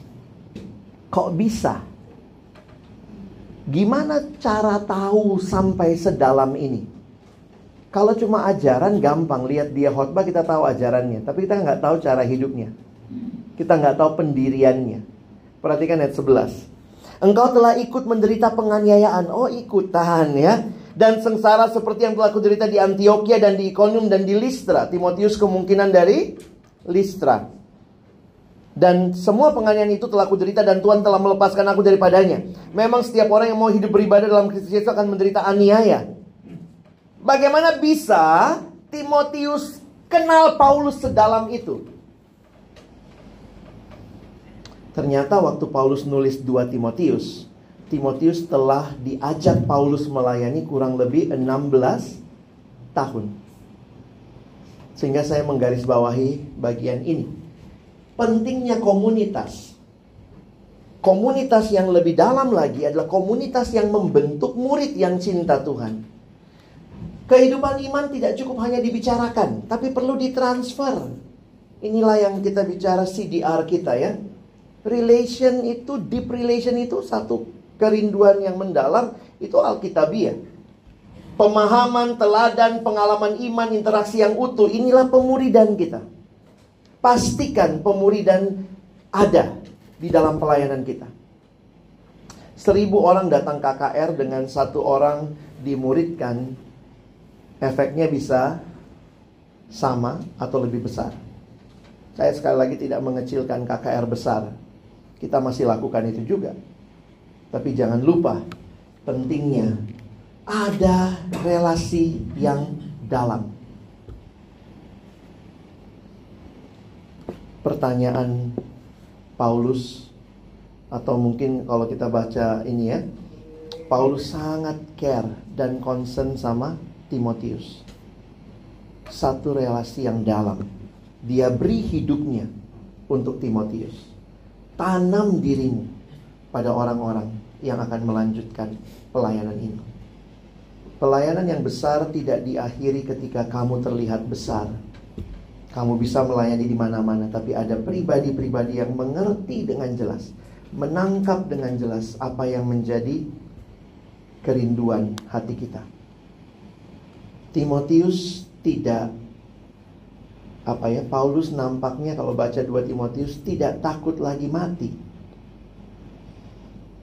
S1: Kok bisa? Gimana cara tahu sampai sedalam ini? Kalau cuma ajaran gampang lihat dia khotbah kita tahu ajarannya, tapi kita nggak tahu cara hidupnya. Kita nggak tahu pendiriannya. Perhatikan ayat 11. Engkau telah ikut menderita penganiayaan. Oh, ikutan ya. Dan sengsara seperti yang telah kuderita di Antioquia dan di Iconium dan di Listra. Timotius kemungkinan dari Listra. Dan semua penganiayaan itu telah kuderita dan Tuhan telah melepaskan aku daripadanya. Memang setiap orang yang mau hidup beribadah dalam Kristus Yesus akan menderita aniaya. Bagaimana bisa Timotius kenal Paulus sedalam itu? Ternyata waktu Paulus nulis 2 Timotius, Timotius telah diajak Paulus melayani kurang lebih 16 tahun. Sehingga saya menggarisbawahi bagian ini. Pentingnya komunitas. Komunitas yang lebih dalam lagi adalah komunitas yang membentuk murid yang cinta Tuhan. Kehidupan iman tidak cukup hanya dibicarakan, tapi perlu ditransfer. Inilah yang kita bicara CDR kita ya. Relation itu, deep relation itu satu kerinduan yang mendalam, itu Alkitabiah. Pemahaman, teladan, pengalaman iman, interaksi yang utuh, inilah pemuridan kita. Pastikan pemuridan ada di dalam pelayanan kita. Seribu orang datang KKR dengan satu orang dimuridkan, efeknya bisa sama atau lebih besar. Saya sekali lagi tidak mengecilkan KKR besar. Kita masih lakukan itu juga. Tapi jangan lupa pentingnya ada relasi yang dalam. Pertanyaan Paulus atau mungkin kalau kita baca ini ya, Paulus sangat care dan concern sama Timotius. Satu relasi yang dalam. Dia beri hidupnya untuk Timotius. Tanam dirimu pada orang-orang yang akan melanjutkan pelayanan ini. Pelayanan yang besar tidak diakhiri ketika kamu terlihat besar. Kamu bisa melayani di mana-mana, tapi ada pribadi-pribadi yang mengerti dengan jelas, menangkap dengan jelas apa yang menjadi kerinduan hati kita. Timotius tidak apa ya Paulus nampaknya kalau baca 2 Timotius tidak takut lagi mati.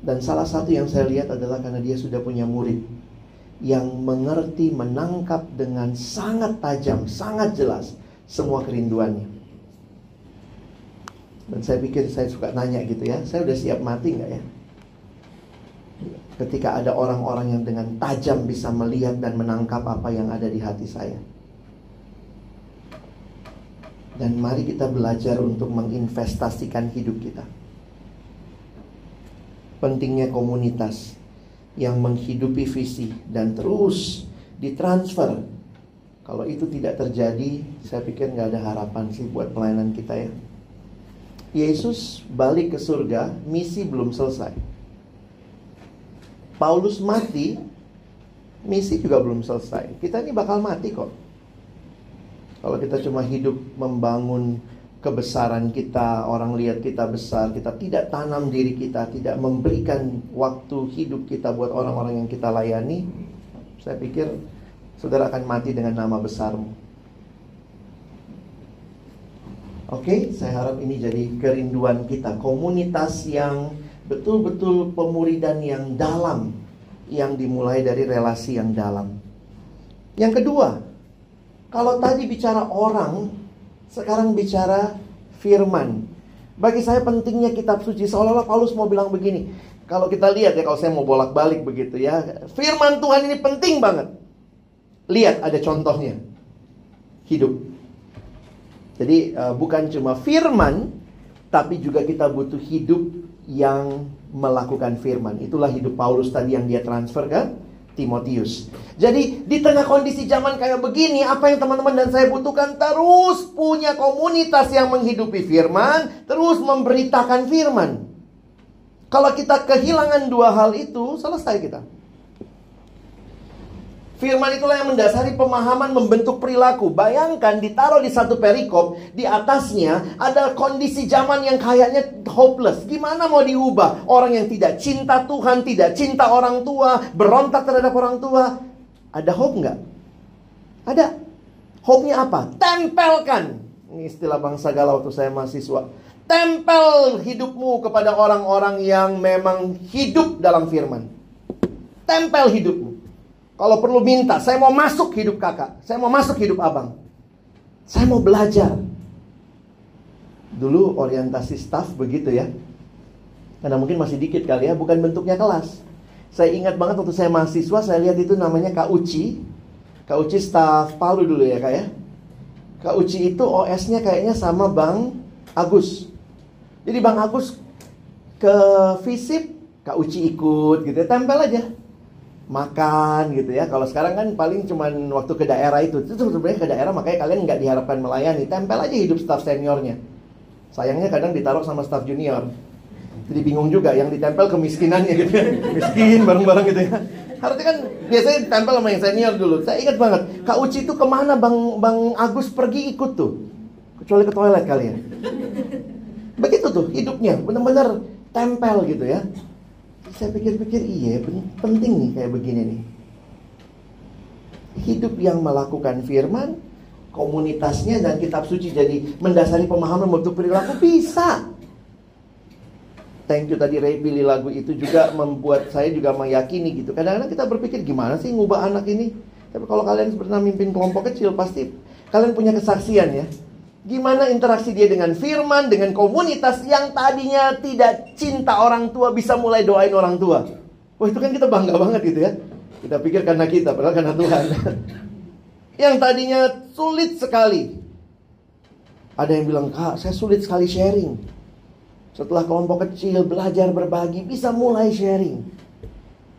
S1: Dan salah satu yang saya lihat adalah karena dia sudah punya murid yang mengerti, menangkap dengan sangat tajam, sangat jelas semua kerinduannya. Dan saya pikir saya suka nanya gitu ya, saya udah siap mati nggak ya? Ketika ada orang-orang yang dengan tajam bisa melihat dan menangkap apa yang ada di hati saya. Dan mari kita belajar untuk menginvestasikan hidup kita. Pentingnya komunitas yang menghidupi visi dan terus ditransfer. Kalau itu tidak terjadi, saya pikir nggak ada harapan sih buat pelayanan kita ya. Yesus balik ke surga, misi belum selesai. Paulus mati, misi juga belum selesai. Kita ini bakal mati kok. Kalau kita cuma hidup membangun kebesaran kita, orang lihat kita besar, kita tidak tanam diri kita, tidak memberikan waktu hidup kita buat orang-orang yang kita layani, saya pikir saudara akan mati dengan nama besarmu. Oke, saya harap ini jadi kerinduan kita, komunitas yang betul-betul pemuridan yang dalam, yang dimulai dari relasi yang dalam. Yang kedua, kalau tadi bicara orang, sekarang bicara firman. Bagi saya pentingnya kitab suci seolah-olah Paulus mau bilang begini. Kalau kita lihat ya kalau saya mau bolak-balik begitu ya, firman Tuhan ini penting banget. Lihat ada contohnya. Hidup. Jadi uh, bukan cuma firman tapi juga kita butuh hidup yang melakukan firman. Itulah hidup Paulus tadi yang dia transfer kan? Timotius. Jadi di tengah kondisi zaman kayak begini, apa yang teman-teman dan saya butuhkan terus punya komunitas yang menghidupi firman, terus memberitakan firman. Kalau kita kehilangan dua hal itu, selesai kita. Firman itulah yang mendasari pemahaman membentuk perilaku. Bayangkan ditaruh di satu perikop, di atasnya ada kondisi zaman yang kayaknya hopeless. Gimana mau diubah? Orang yang tidak cinta Tuhan, tidak cinta orang tua, berontak terhadap orang tua. Ada hope nggak? Ada. Hope-nya apa? Tempelkan. Ini istilah bangsa galau waktu saya mahasiswa. Tempel hidupmu kepada orang-orang yang memang hidup dalam firman. Tempel hidupmu. Kalau perlu minta, saya mau masuk hidup kakak. Saya mau masuk hidup abang. Saya mau belajar. Dulu orientasi staff begitu ya. Karena mungkin masih dikit kali ya, bukan bentuknya kelas. Saya ingat banget waktu saya mahasiswa, saya lihat itu namanya Kak Uci. Kak Uci staff Palu dulu ya kak ya. Kak Uci itu OS-nya kayaknya sama Bang Agus. Jadi Bang Agus ke visip, Kak Uci ikut gitu ya, tempel aja makan gitu ya. Kalau sekarang kan paling cuman waktu ke daerah itu. Itu sebenarnya ke daerah makanya kalian nggak diharapkan melayani. Tempel aja hidup staff seniornya. Sayangnya kadang ditaruh sama staff junior. Jadi bingung juga yang ditempel kemiskinannya gitu ya. *laughs* Miskin bareng-bareng gitu ya. Harusnya kan biasanya tempel sama yang senior dulu. Saya ingat banget. Kak Uci itu ke mana Bang Bang Agus pergi ikut tuh. Kecuali ke toilet kali ya. Begitu tuh hidupnya. Bener-bener tempel gitu ya saya pikir-pikir iya penting nih kayak begini nih. Hidup yang melakukan firman, komunitasnya dan kitab suci jadi mendasari pemahaman bentuk perilaku bisa. Thank you tadi Ray pilih lagu itu juga membuat saya juga meyakini gitu. Kadang-kadang kita berpikir gimana sih ngubah anak ini? Tapi kalau kalian pernah mimpin kelompok kecil pasti kalian punya kesaksian ya. Gimana interaksi dia dengan firman, dengan komunitas yang tadinya tidak cinta orang tua bisa mulai doain orang tua. Wah itu kan kita bangga banget gitu ya. Kita pikir karena kita, padahal karena Tuhan. *laughs* yang tadinya sulit sekali. Ada yang bilang, kak saya sulit sekali sharing. Setelah kelompok kecil, belajar berbagi, bisa mulai sharing.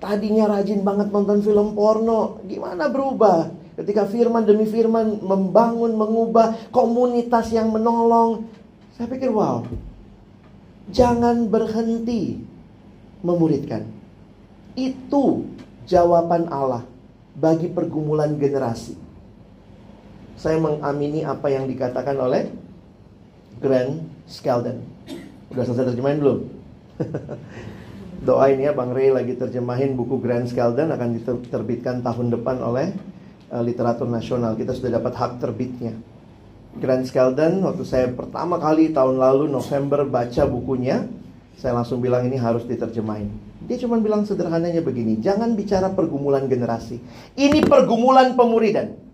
S1: Tadinya rajin banget nonton film porno, gimana berubah? Ketika firman demi firman membangun, mengubah komunitas yang menolong. Saya pikir wow. Jangan berhenti memuridkan. Itu jawaban Allah bagi pergumulan generasi. Saya mengamini apa yang dikatakan oleh Grant Skeldon. Udah selesai terjemahin belum? *laughs* Doain ya Bang Ray lagi terjemahin buku Grand Skeldon akan diterbitkan tahun depan oleh literatur nasional. Kita sudah dapat hak terbitnya. Grand Skeldon waktu saya pertama kali tahun lalu November baca bukunya, saya langsung bilang ini harus diterjemahin. Dia cuma bilang sederhananya begini, jangan bicara pergumulan generasi. Ini pergumulan pemuridan.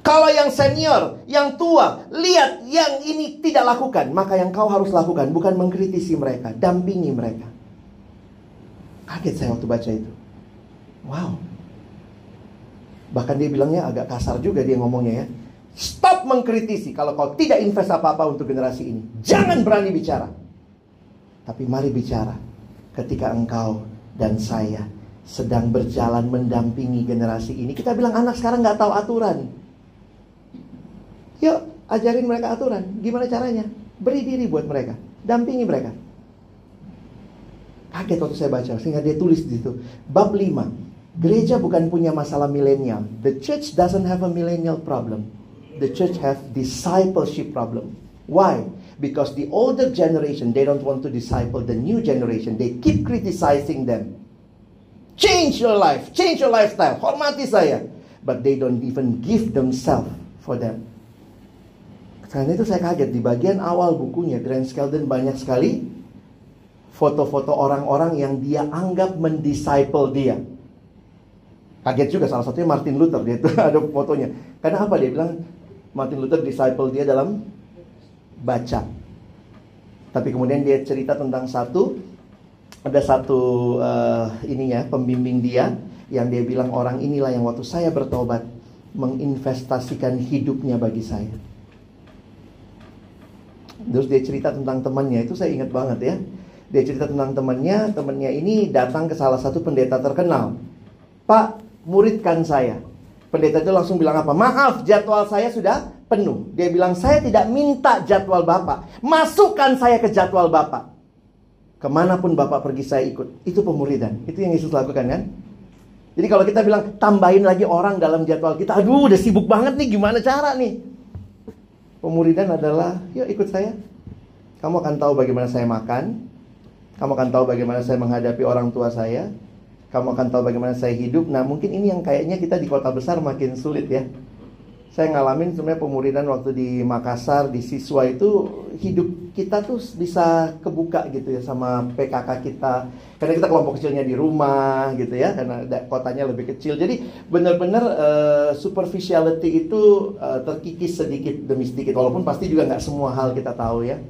S1: Kalau yang senior, yang tua, lihat yang ini tidak lakukan, maka yang kau harus lakukan bukan mengkritisi mereka, dampingi mereka. Kaget saya waktu baca itu. Wow. Bahkan dia bilangnya agak kasar juga dia ngomongnya ya. Stop mengkritisi kalau kau tidak invest apa-apa untuk generasi ini. Jangan berani bicara. Tapi mari bicara ketika engkau dan saya sedang berjalan mendampingi generasi ini. Kita bilang anak sekarang nggak tahu aturan. Yuk, ajarin mereka aturan. Gimana caranya? Beri diri buat mereka. Dampingi mereka. Kaget waktu saya baca, sehingga dia tulis di situ. Bab 5. Gereja bukan punya masalah milenial. The church doesn't have a millennial problem. The church have discipleship problem. Why? Because the older generation, they don't want to disciple the new generation. They keep criticizing them. Change your life, change your lifestyle. Hormati saya. But they don't even give themselves for them. Karena itu saya kaget di bagian awal bukunya Grand Skeldon banyak sekali foto-foto orang-orang yang dia anggap mendisciple dia. Kaget juga salah satunya Martin Luther dia itu *laughs* ada fotonya. Karena apa dia bilang Martin Luther disciple dia dalam baca. Tapi kemudian dia cerita tentang satu ada satu uh, ininya pembimbing dia yang dia bilang orang inilah yang waktu saya bertobat menginvestasikan hidupnya bagi saya. Terus dia cerita tentang temannya itu saya ingat banget ya. Dia cerita tentang temannya, temannya ini datang ke salah satu pendeta terkenal. Pak, muridkan saya. Pendeta itu langsung bilang apa? Maaf, jadwal saya sudah penuh. Dia bilang, saya tidak minta jadwal Bapak. Masukkan saya ke jadwal Bapak. Ke mana pun Bapak pergi saya ikut. Itu pemuridan. Itu yang Yesus lakukan kan? Jadi kalau kita bilang, tambahin lagi orang dalam jadwal kita. Aduh, udah sibuk banget nih, gimana cara nih? Pemuridan adalah, yuk ikut saya. Kamu akan tahu bagaimana saya makan. Kamu akan tahu bagaimana saya menghadapi orang tua saya. Kamu akan tahu bagaimana saya hidup. Nah, mungkin ini yang kayaknya kita di kota besar makin sulit ya. Saya ngalamin sebenarnya pemuridan waktu di Makassar, di siswa itu hidup kita tuh bisa kebuka gitu ya sama PKK kita. Karena kita kelompok kecilnya di rumah gitu ya, karena kotanya lebih kecil. Jadi benar-benar uh, superficiality itu uh, terkikis sedikit demi sedikit. Walaupun pasti juga nggak semua hal kita tahu ya.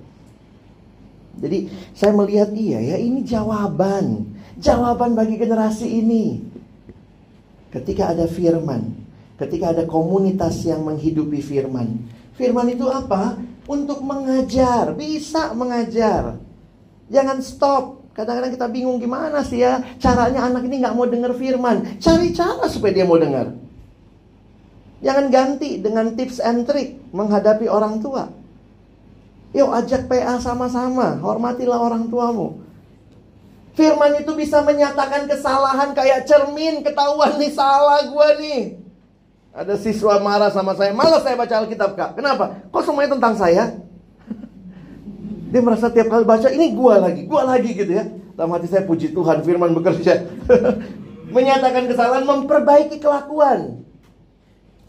S1: Jadi saya melihat iya ya ini jawaban. Jawaban bagi generasi ini. Ketika ada firman, ketika ada komunitas yang menghidupi firman. Firman itu apa? Untuk mengajar, bisa mengajar. Jangan stop. Kadang-kadang kita bingung gimana sih ya caranya anak ini nggak mau dengar firman. Cari cara supaya dia mau dengar. Jangan ganti dengan tips and trick menghadapi orang tua. Yuk ajak PA sama-sama, hormatilah orang tuamu. Firman itu bisa menyatakan kesalahan kayak cermin, ketahuan nih salah gua nih. Ada siswa marah sama saya, malas saya baca Alkitab kak. Kenapa? Kok semuanya tentang saya? *laughs* Dia merasa tiap kali baca, ini gua lagi, gua lagi gitu ya. Dalam hati saya puji Tuhan, firman bekerja. *laughs* Menyatakan kesalahan, memperbaiki kelakuan.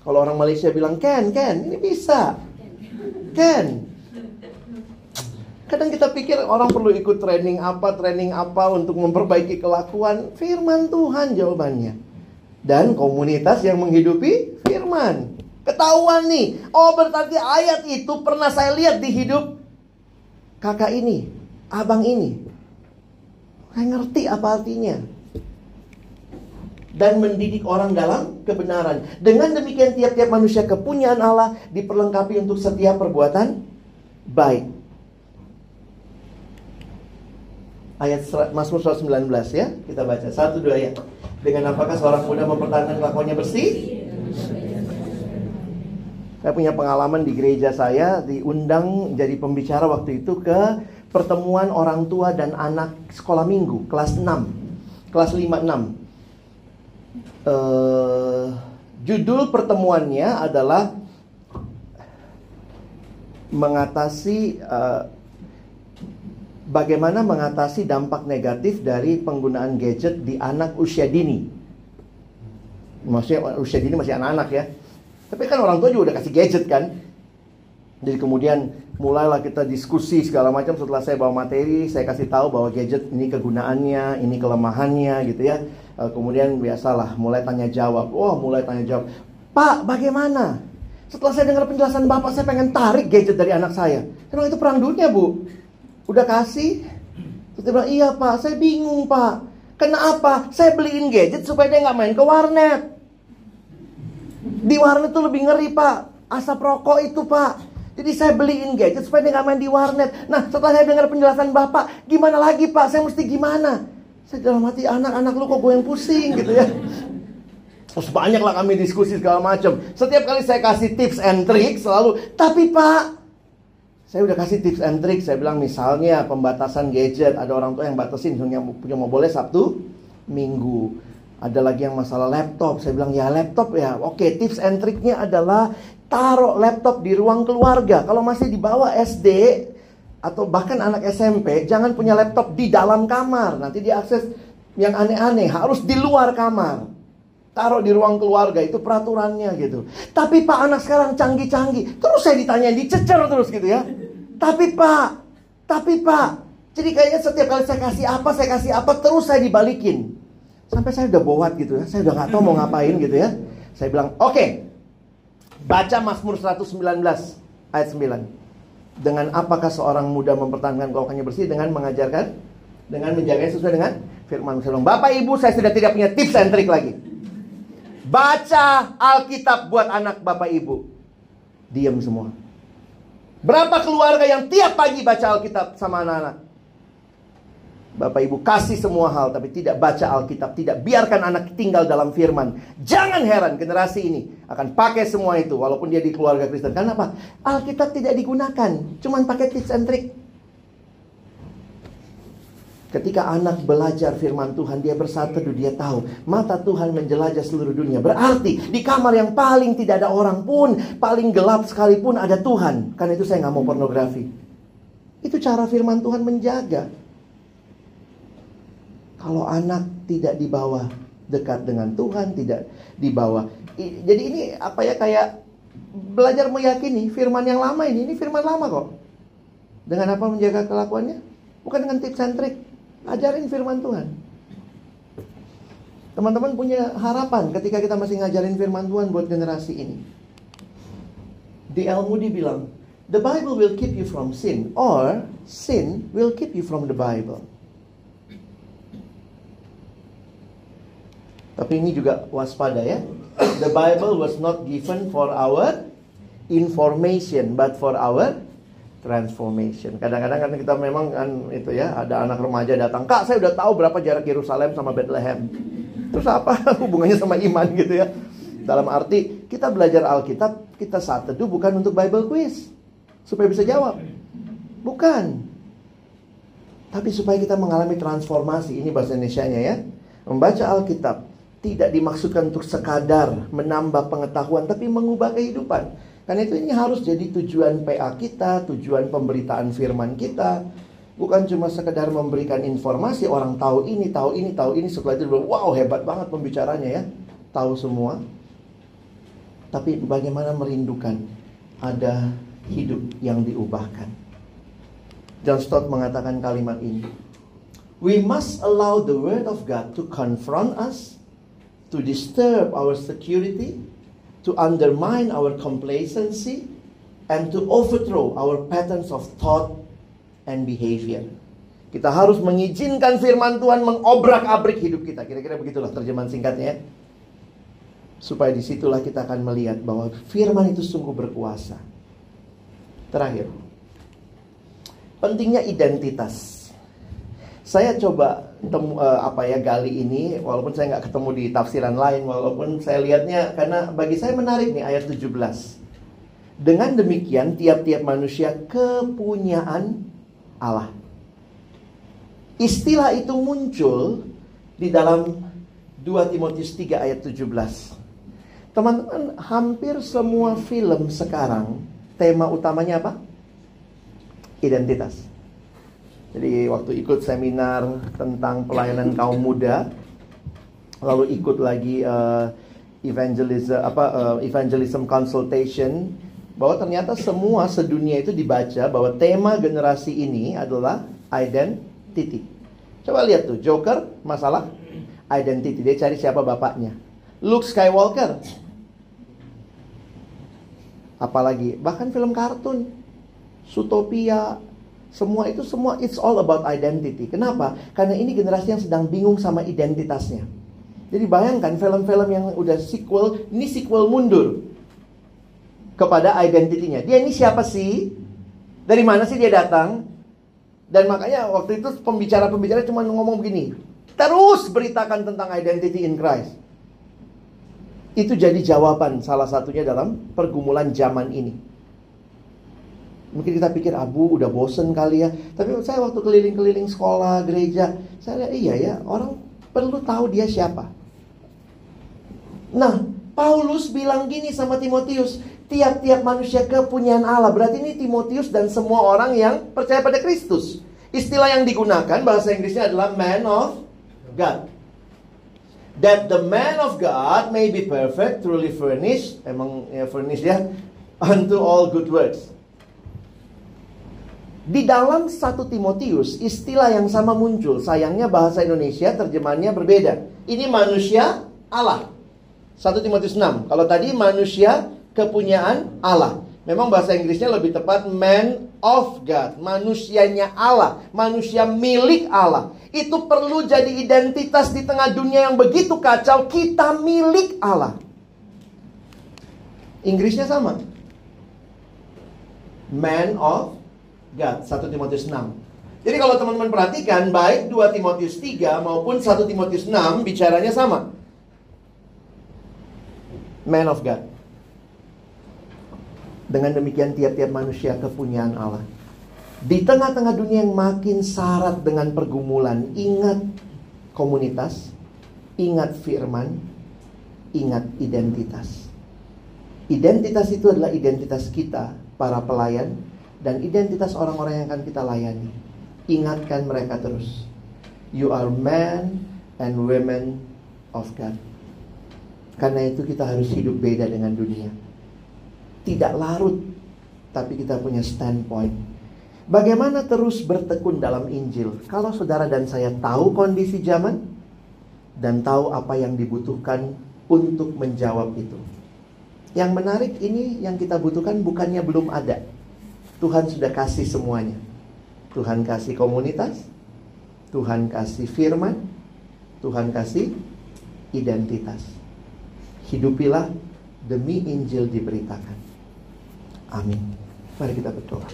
S1: Kalau orang Malaysia bilang, Ken, Ken, ini bisa. Ken, Kadang kita pikir orang perlu ikut training apa, training apa untuk memperbaiki kelakuan. Firman Tuhan jawabannya. Dan komunitas yang menghidupi firman. Ketahuan nih. Oh berarti ayat itu pernah saya lihat di hidup kakak ini. Abang ini. Saya ngerti apa artinya. Dan mendidik orang dalam kebenaran. Dengan demikian tiap-tiap manusia kepunyaan Allah diperlengkapi untuk setiap perbuatan baik. Ayat Mazmur 119 ya. Kita baca satu dua ayat. Dengan apakah seorang muda mempertahankan kelakuannya bersih? Saya punya pengalaman di gereja saya diundang jadi pembicara waktu itu ke pertemuan orang tua dan anak sekolah minggu kelas 6. Kelas 5 6. Uh, judul pertemuannya adalah mengatasi uh, bagaimana mengatasi dampak negatif dari penggunaan gadget di anak usia dini. Maksudnya usia dini masih anak-anak ya. Tapi kan orang tua juga udah kasih gadget kan. Jadi kemudian mulailah kita diskusi segala macam setelah saya bawa materi, saya kasih tahu bahwa gadget ini kegunaannya, ini kelemahannya gitu ya. Eh, Kemudian biasalah mulai tanya jawab. Wah, mulai tanya jawab. Pak, bagaimana? Setelah saya dengar penjelasan Bapak, saya pengen tarik gadget dari anak saya. Bilang, itu perang dunia, Bu. Udah kasih? Terus dia bilang, iya Pak, saya bingung Pak. Kenapa? Saya beliin gadget supaya dia nggak main ke warnet. Di warnet tuh lebih ngeri Pak. Asap rokok itu Pak. Jadi saya beliin gadget supaya dia nggak main di warnet. Nah setelah saya dengar penjelasan Bapak, gimana lagi Pak? Saya mesti gimana? Saya dalam hati anak-anak lu kok gue yang pusing gitu ya. Terus banyak lah kami diskusi segala macam. Setiap kali saya kasih tips and trick selalu, tapi Pak, saya udah kasih tips and trick. Saya bilang misalnya pembatasan gadget, ada orang tua yang batasin punya punya mau boleh Sabtu, Minggu. Ada lagi yang masalah laptop. Saya bilang ya laptop ya. Oke, tips and tricknya adalah taruh laptop di ruang keluarga. Kalau masih di bawah SD atau bahkan anak SMP, jangan punya laptop di dalam kamar. Nanti diakses yang aneh-aneh, harus di luar kamar. Taruh di ruang keluarga, itu peraturannya gitu. Tapi Pak anak sekarang canggih-canggih. Terus saya ditanya, dicecer terus gitu ya. Tapi Pak, tapi Pak. Jadi kayaknya setiap kali saya kasih apa, saya kasih apa, terus saya dibalikin. Sampai saya udah bowat gitu ya. Saya udah gak tahu mau ngapain gitu ya. Saya bilang, oke. Baca Mazmur 119 ayat 9. Dengan apakah seorang muda mempertahankan keuangannya bersih? Dengan mengajarkan, dengan menjaganya sesuai dengan firman bilang, Bapak Ibu saya sudah tidak punya tips and trick lagi. Baca Alkitab buat anak Bapak Ibu. Diam semua. Berapa keluarga yang tiap pagi baca Alkitab sama anak-anak? Bapak Ibu kasih semua hal tapi tidak baca Alkitab, tidak biarkan anak tinggal dalam firman. Jangan heran generasi ini akan pakai semua itu walaupun dia di keluarga Kristen. Karena apa? Alkitab tidak digunakan, cuman pakai tips and trick. Ketika anak belajar firman Tuhan, dia bersatu, dia tahu mata Tuhan menjelajah seluruh dunia. Berarti di kamar yang paling tidak ada orang pun, paling gelap sekalipun ada Tuhan. Karena itu saya nggak mau pornografi. Itu cara firman Tuhan menjaga. Kalau anak tidak dibawa dekat dengan Tuhan, tidak dibawa. Jadi ini apa ya kayak belajar meyakini firman yang lama ini, ini firman lama kok. Dengan apa menjaga kelakuannya? Bukan dengan tips and trick. Ajarin firman Tuhan. Teman-teman punya harapan ketika kita masih ngajarin firman Tuhan buat generasi ini. Di El Moody bilang, The Bible will keep you from sin or sin will keep you from the Bible. Tapi ini juga waspada ya. The Bible was not given for our information but for our transformation. Kadang-kadang kan kita memang kan itu ya, ada anak remaja datang, "Kak, saya udah tahu berapa jarak Yerusalem sama Bethlehem." Terus apa *laughs* hubungannya sama iman gitu ya? Dalam arti kita belajar Alkitab, kita saat teduh bukan untuk Bible quiz supaya bisa jawab. Bukan. Tapi supaya kita mengalami transformasi, ini bahasa Indonesia-nya ya. Membaca Alkitab tidak dimaksudkan untuk sekadar menambah pengetahuan, tapi mengubah kehidupan. Karena itu ini harus jadi tujuan PA kita, tujuan pemberitaan firman kita. Bukan cuma sekedar memberikan informasi, orang tahu ini, tahu ini, tahu ini. Setelah itu bilang, wow hebat banget pembicaranya ya. Tahu semua. Tapi bagaimana merindukan ada hidup yang diubahkan. John Stott mengatakan kalimat ini. We must allow the word of God to confront us, to disturb our security, to undermine our complacency, and to overthrow our patterns of thought and behavior. Kita harus mengizinkan firman Tuhan mengobrak-abrik hidup kita. Kira-kira begitulah terjemahan singkatnya ya. Supaya di situlah kita akan melihat bahwa firman itu sungguh berkuasa. Terakhir. Pentingnya identitas. Saya coba temu, eh, apa ya gali ini walaupun saya nggak ketemu di tafsiran lain walaupun saya lihatnya karena bagi saya menarik nih ayat 17. Dengan demikian tiap-tiap manusia kepunyaan Allah. Istilah itu muncul di dalam 2 Timotius 3 ayat 17. Teman-teman, hampir semua film sekarang tema utamanya apa? Identitas. Jadi waktu ikut seminar tentang pelayanan kaum muda, lalu ikut lagi uh, evangelism apa uh, evangelism consultation bahwa ternyata semua sedunia itu dibaca bahwa tema generasi ini adalah identity. Coba lihat tuh, Joker masalah identity. Dia cari siapa bapaknya. Luke Skywalker. Apalagi bahkan film kartun Zootopia semua itu semua it's all about identity. Kenapa? Karena ini generasi yang sedang bingung sama identitasnya. Jadi bayangkan film-film yang udah sequel, ini sequel mundur kepada identitinya. Dia ini siapa sih? Dari mana sih dia datang? Dan makanya waktu itu pembicara-pembicara cuma ngomong begini. Terus beritakan tentang identity in Christ. Itu jadi jawaban salah satunya dalam pergumulan zaman ini. Mungkin kita pikir Abu udah bosen kali ya. Tapi saya waktu keliling-keliling sekolah, gereja, saya lihat iya ya, orang perlu tahu dia siapa. Nah, Paulus bilang gini sama Timotius, tiap-tiap manusia kepunyaan Allah. Berarti ini Timotius dan semua orang yang percaya pada Kristus. Istilah yang digunakan bahasa Inggrisnya adalah man of God. That the man of God may be perfect, truly furnished, emang ya furnished ya, *laughs* unto all good works. Di dalam satu Timotius, istilah yang sama muncul. Sayangnya bahasa Indonesia terjemahannya berbeda. Ini manusia Allah. 1 Timotius 6. Kalau tadi manusia kepunyaan Allah. Memang bahasa Inggrisnya lebih tepat man of God, manusianya Allah, manusia milik Allah. Itu perlu jadi identitas di tengah dunia yang begitu kacau, kita milik Allah. Inggrisnya sama. Man of God, 1 Timotius 6. Jadi kalau teman-teman perhatikan, baik 2 Timotius 3 maupun 1 Timotius 6 bicaranya sama. Man of God. Dengan demikian tiap-tiap manusia kepunyaan Allah. Di tengah-tengah dunia yang makin syarat dengan pergumulan, ingat komunitas, ingat firman, ingat identitas. Identitas itu adalah identitas kita, para pelayan, dan identitas orang-orang yang akan kita layani. Ingatkan mereka terus. You are men and women of God. Karena itu kita harus hidup beda dengan dunia. Tidak larut, tapi kita punya standpoint. Bagaimana terus bertekun dalam Injil? Kalau saudara dan saya tahu kondisi zaman dan tahu apa yang dibutuhkan untuk menjawab itu. Yang menarik ini yang kita butuhkan bukannya belum ada. Tuhan sudah kasih semuanya. Tuhan kasih komunitas, Tuhan kasih firman, Tuhan kasih identitas. Hidupilah demi Injil diberitakan. Amin. Mari kita berdoa.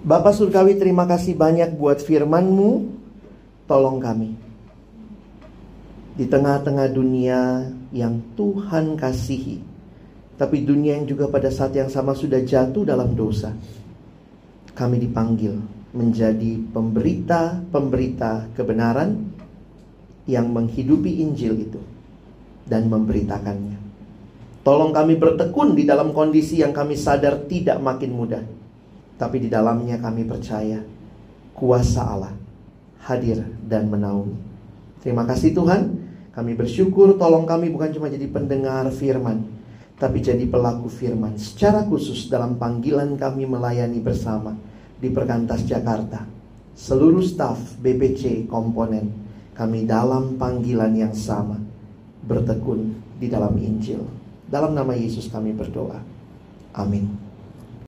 S1: Bapak Surgawi terima kasih banyak buat firman-Mu. Tolong kami. Di tengah-tengah dunia yang Tuhan kasihi. Tapi dunia yang juga pada saat yang sama sudah jatuh dalam dosa. Kami dipanggil menjadi pemberita-pemberita kebenaran yang menghidupi Injil itu dan memberitakannya. Tolong kami bertekun di dalam kondisi yang kami sadar tidak makin mudah. Tapi di dalamnya kami percaya kuasa Allah hadir dan menaungi. Terima kasih Tuhan. Kami bersyukur tolong kami bukan cuma jadi pendengar firman, tapi jadi pelaku firman secara khusus dalam panggilan kami melayani bersama di Perkantas Jakarta. Seluruh staf BPC komponen kami dalam panggilan yang sama bertekun di dalam Injil. Dalam nama Yesus kami berdoa. Amin.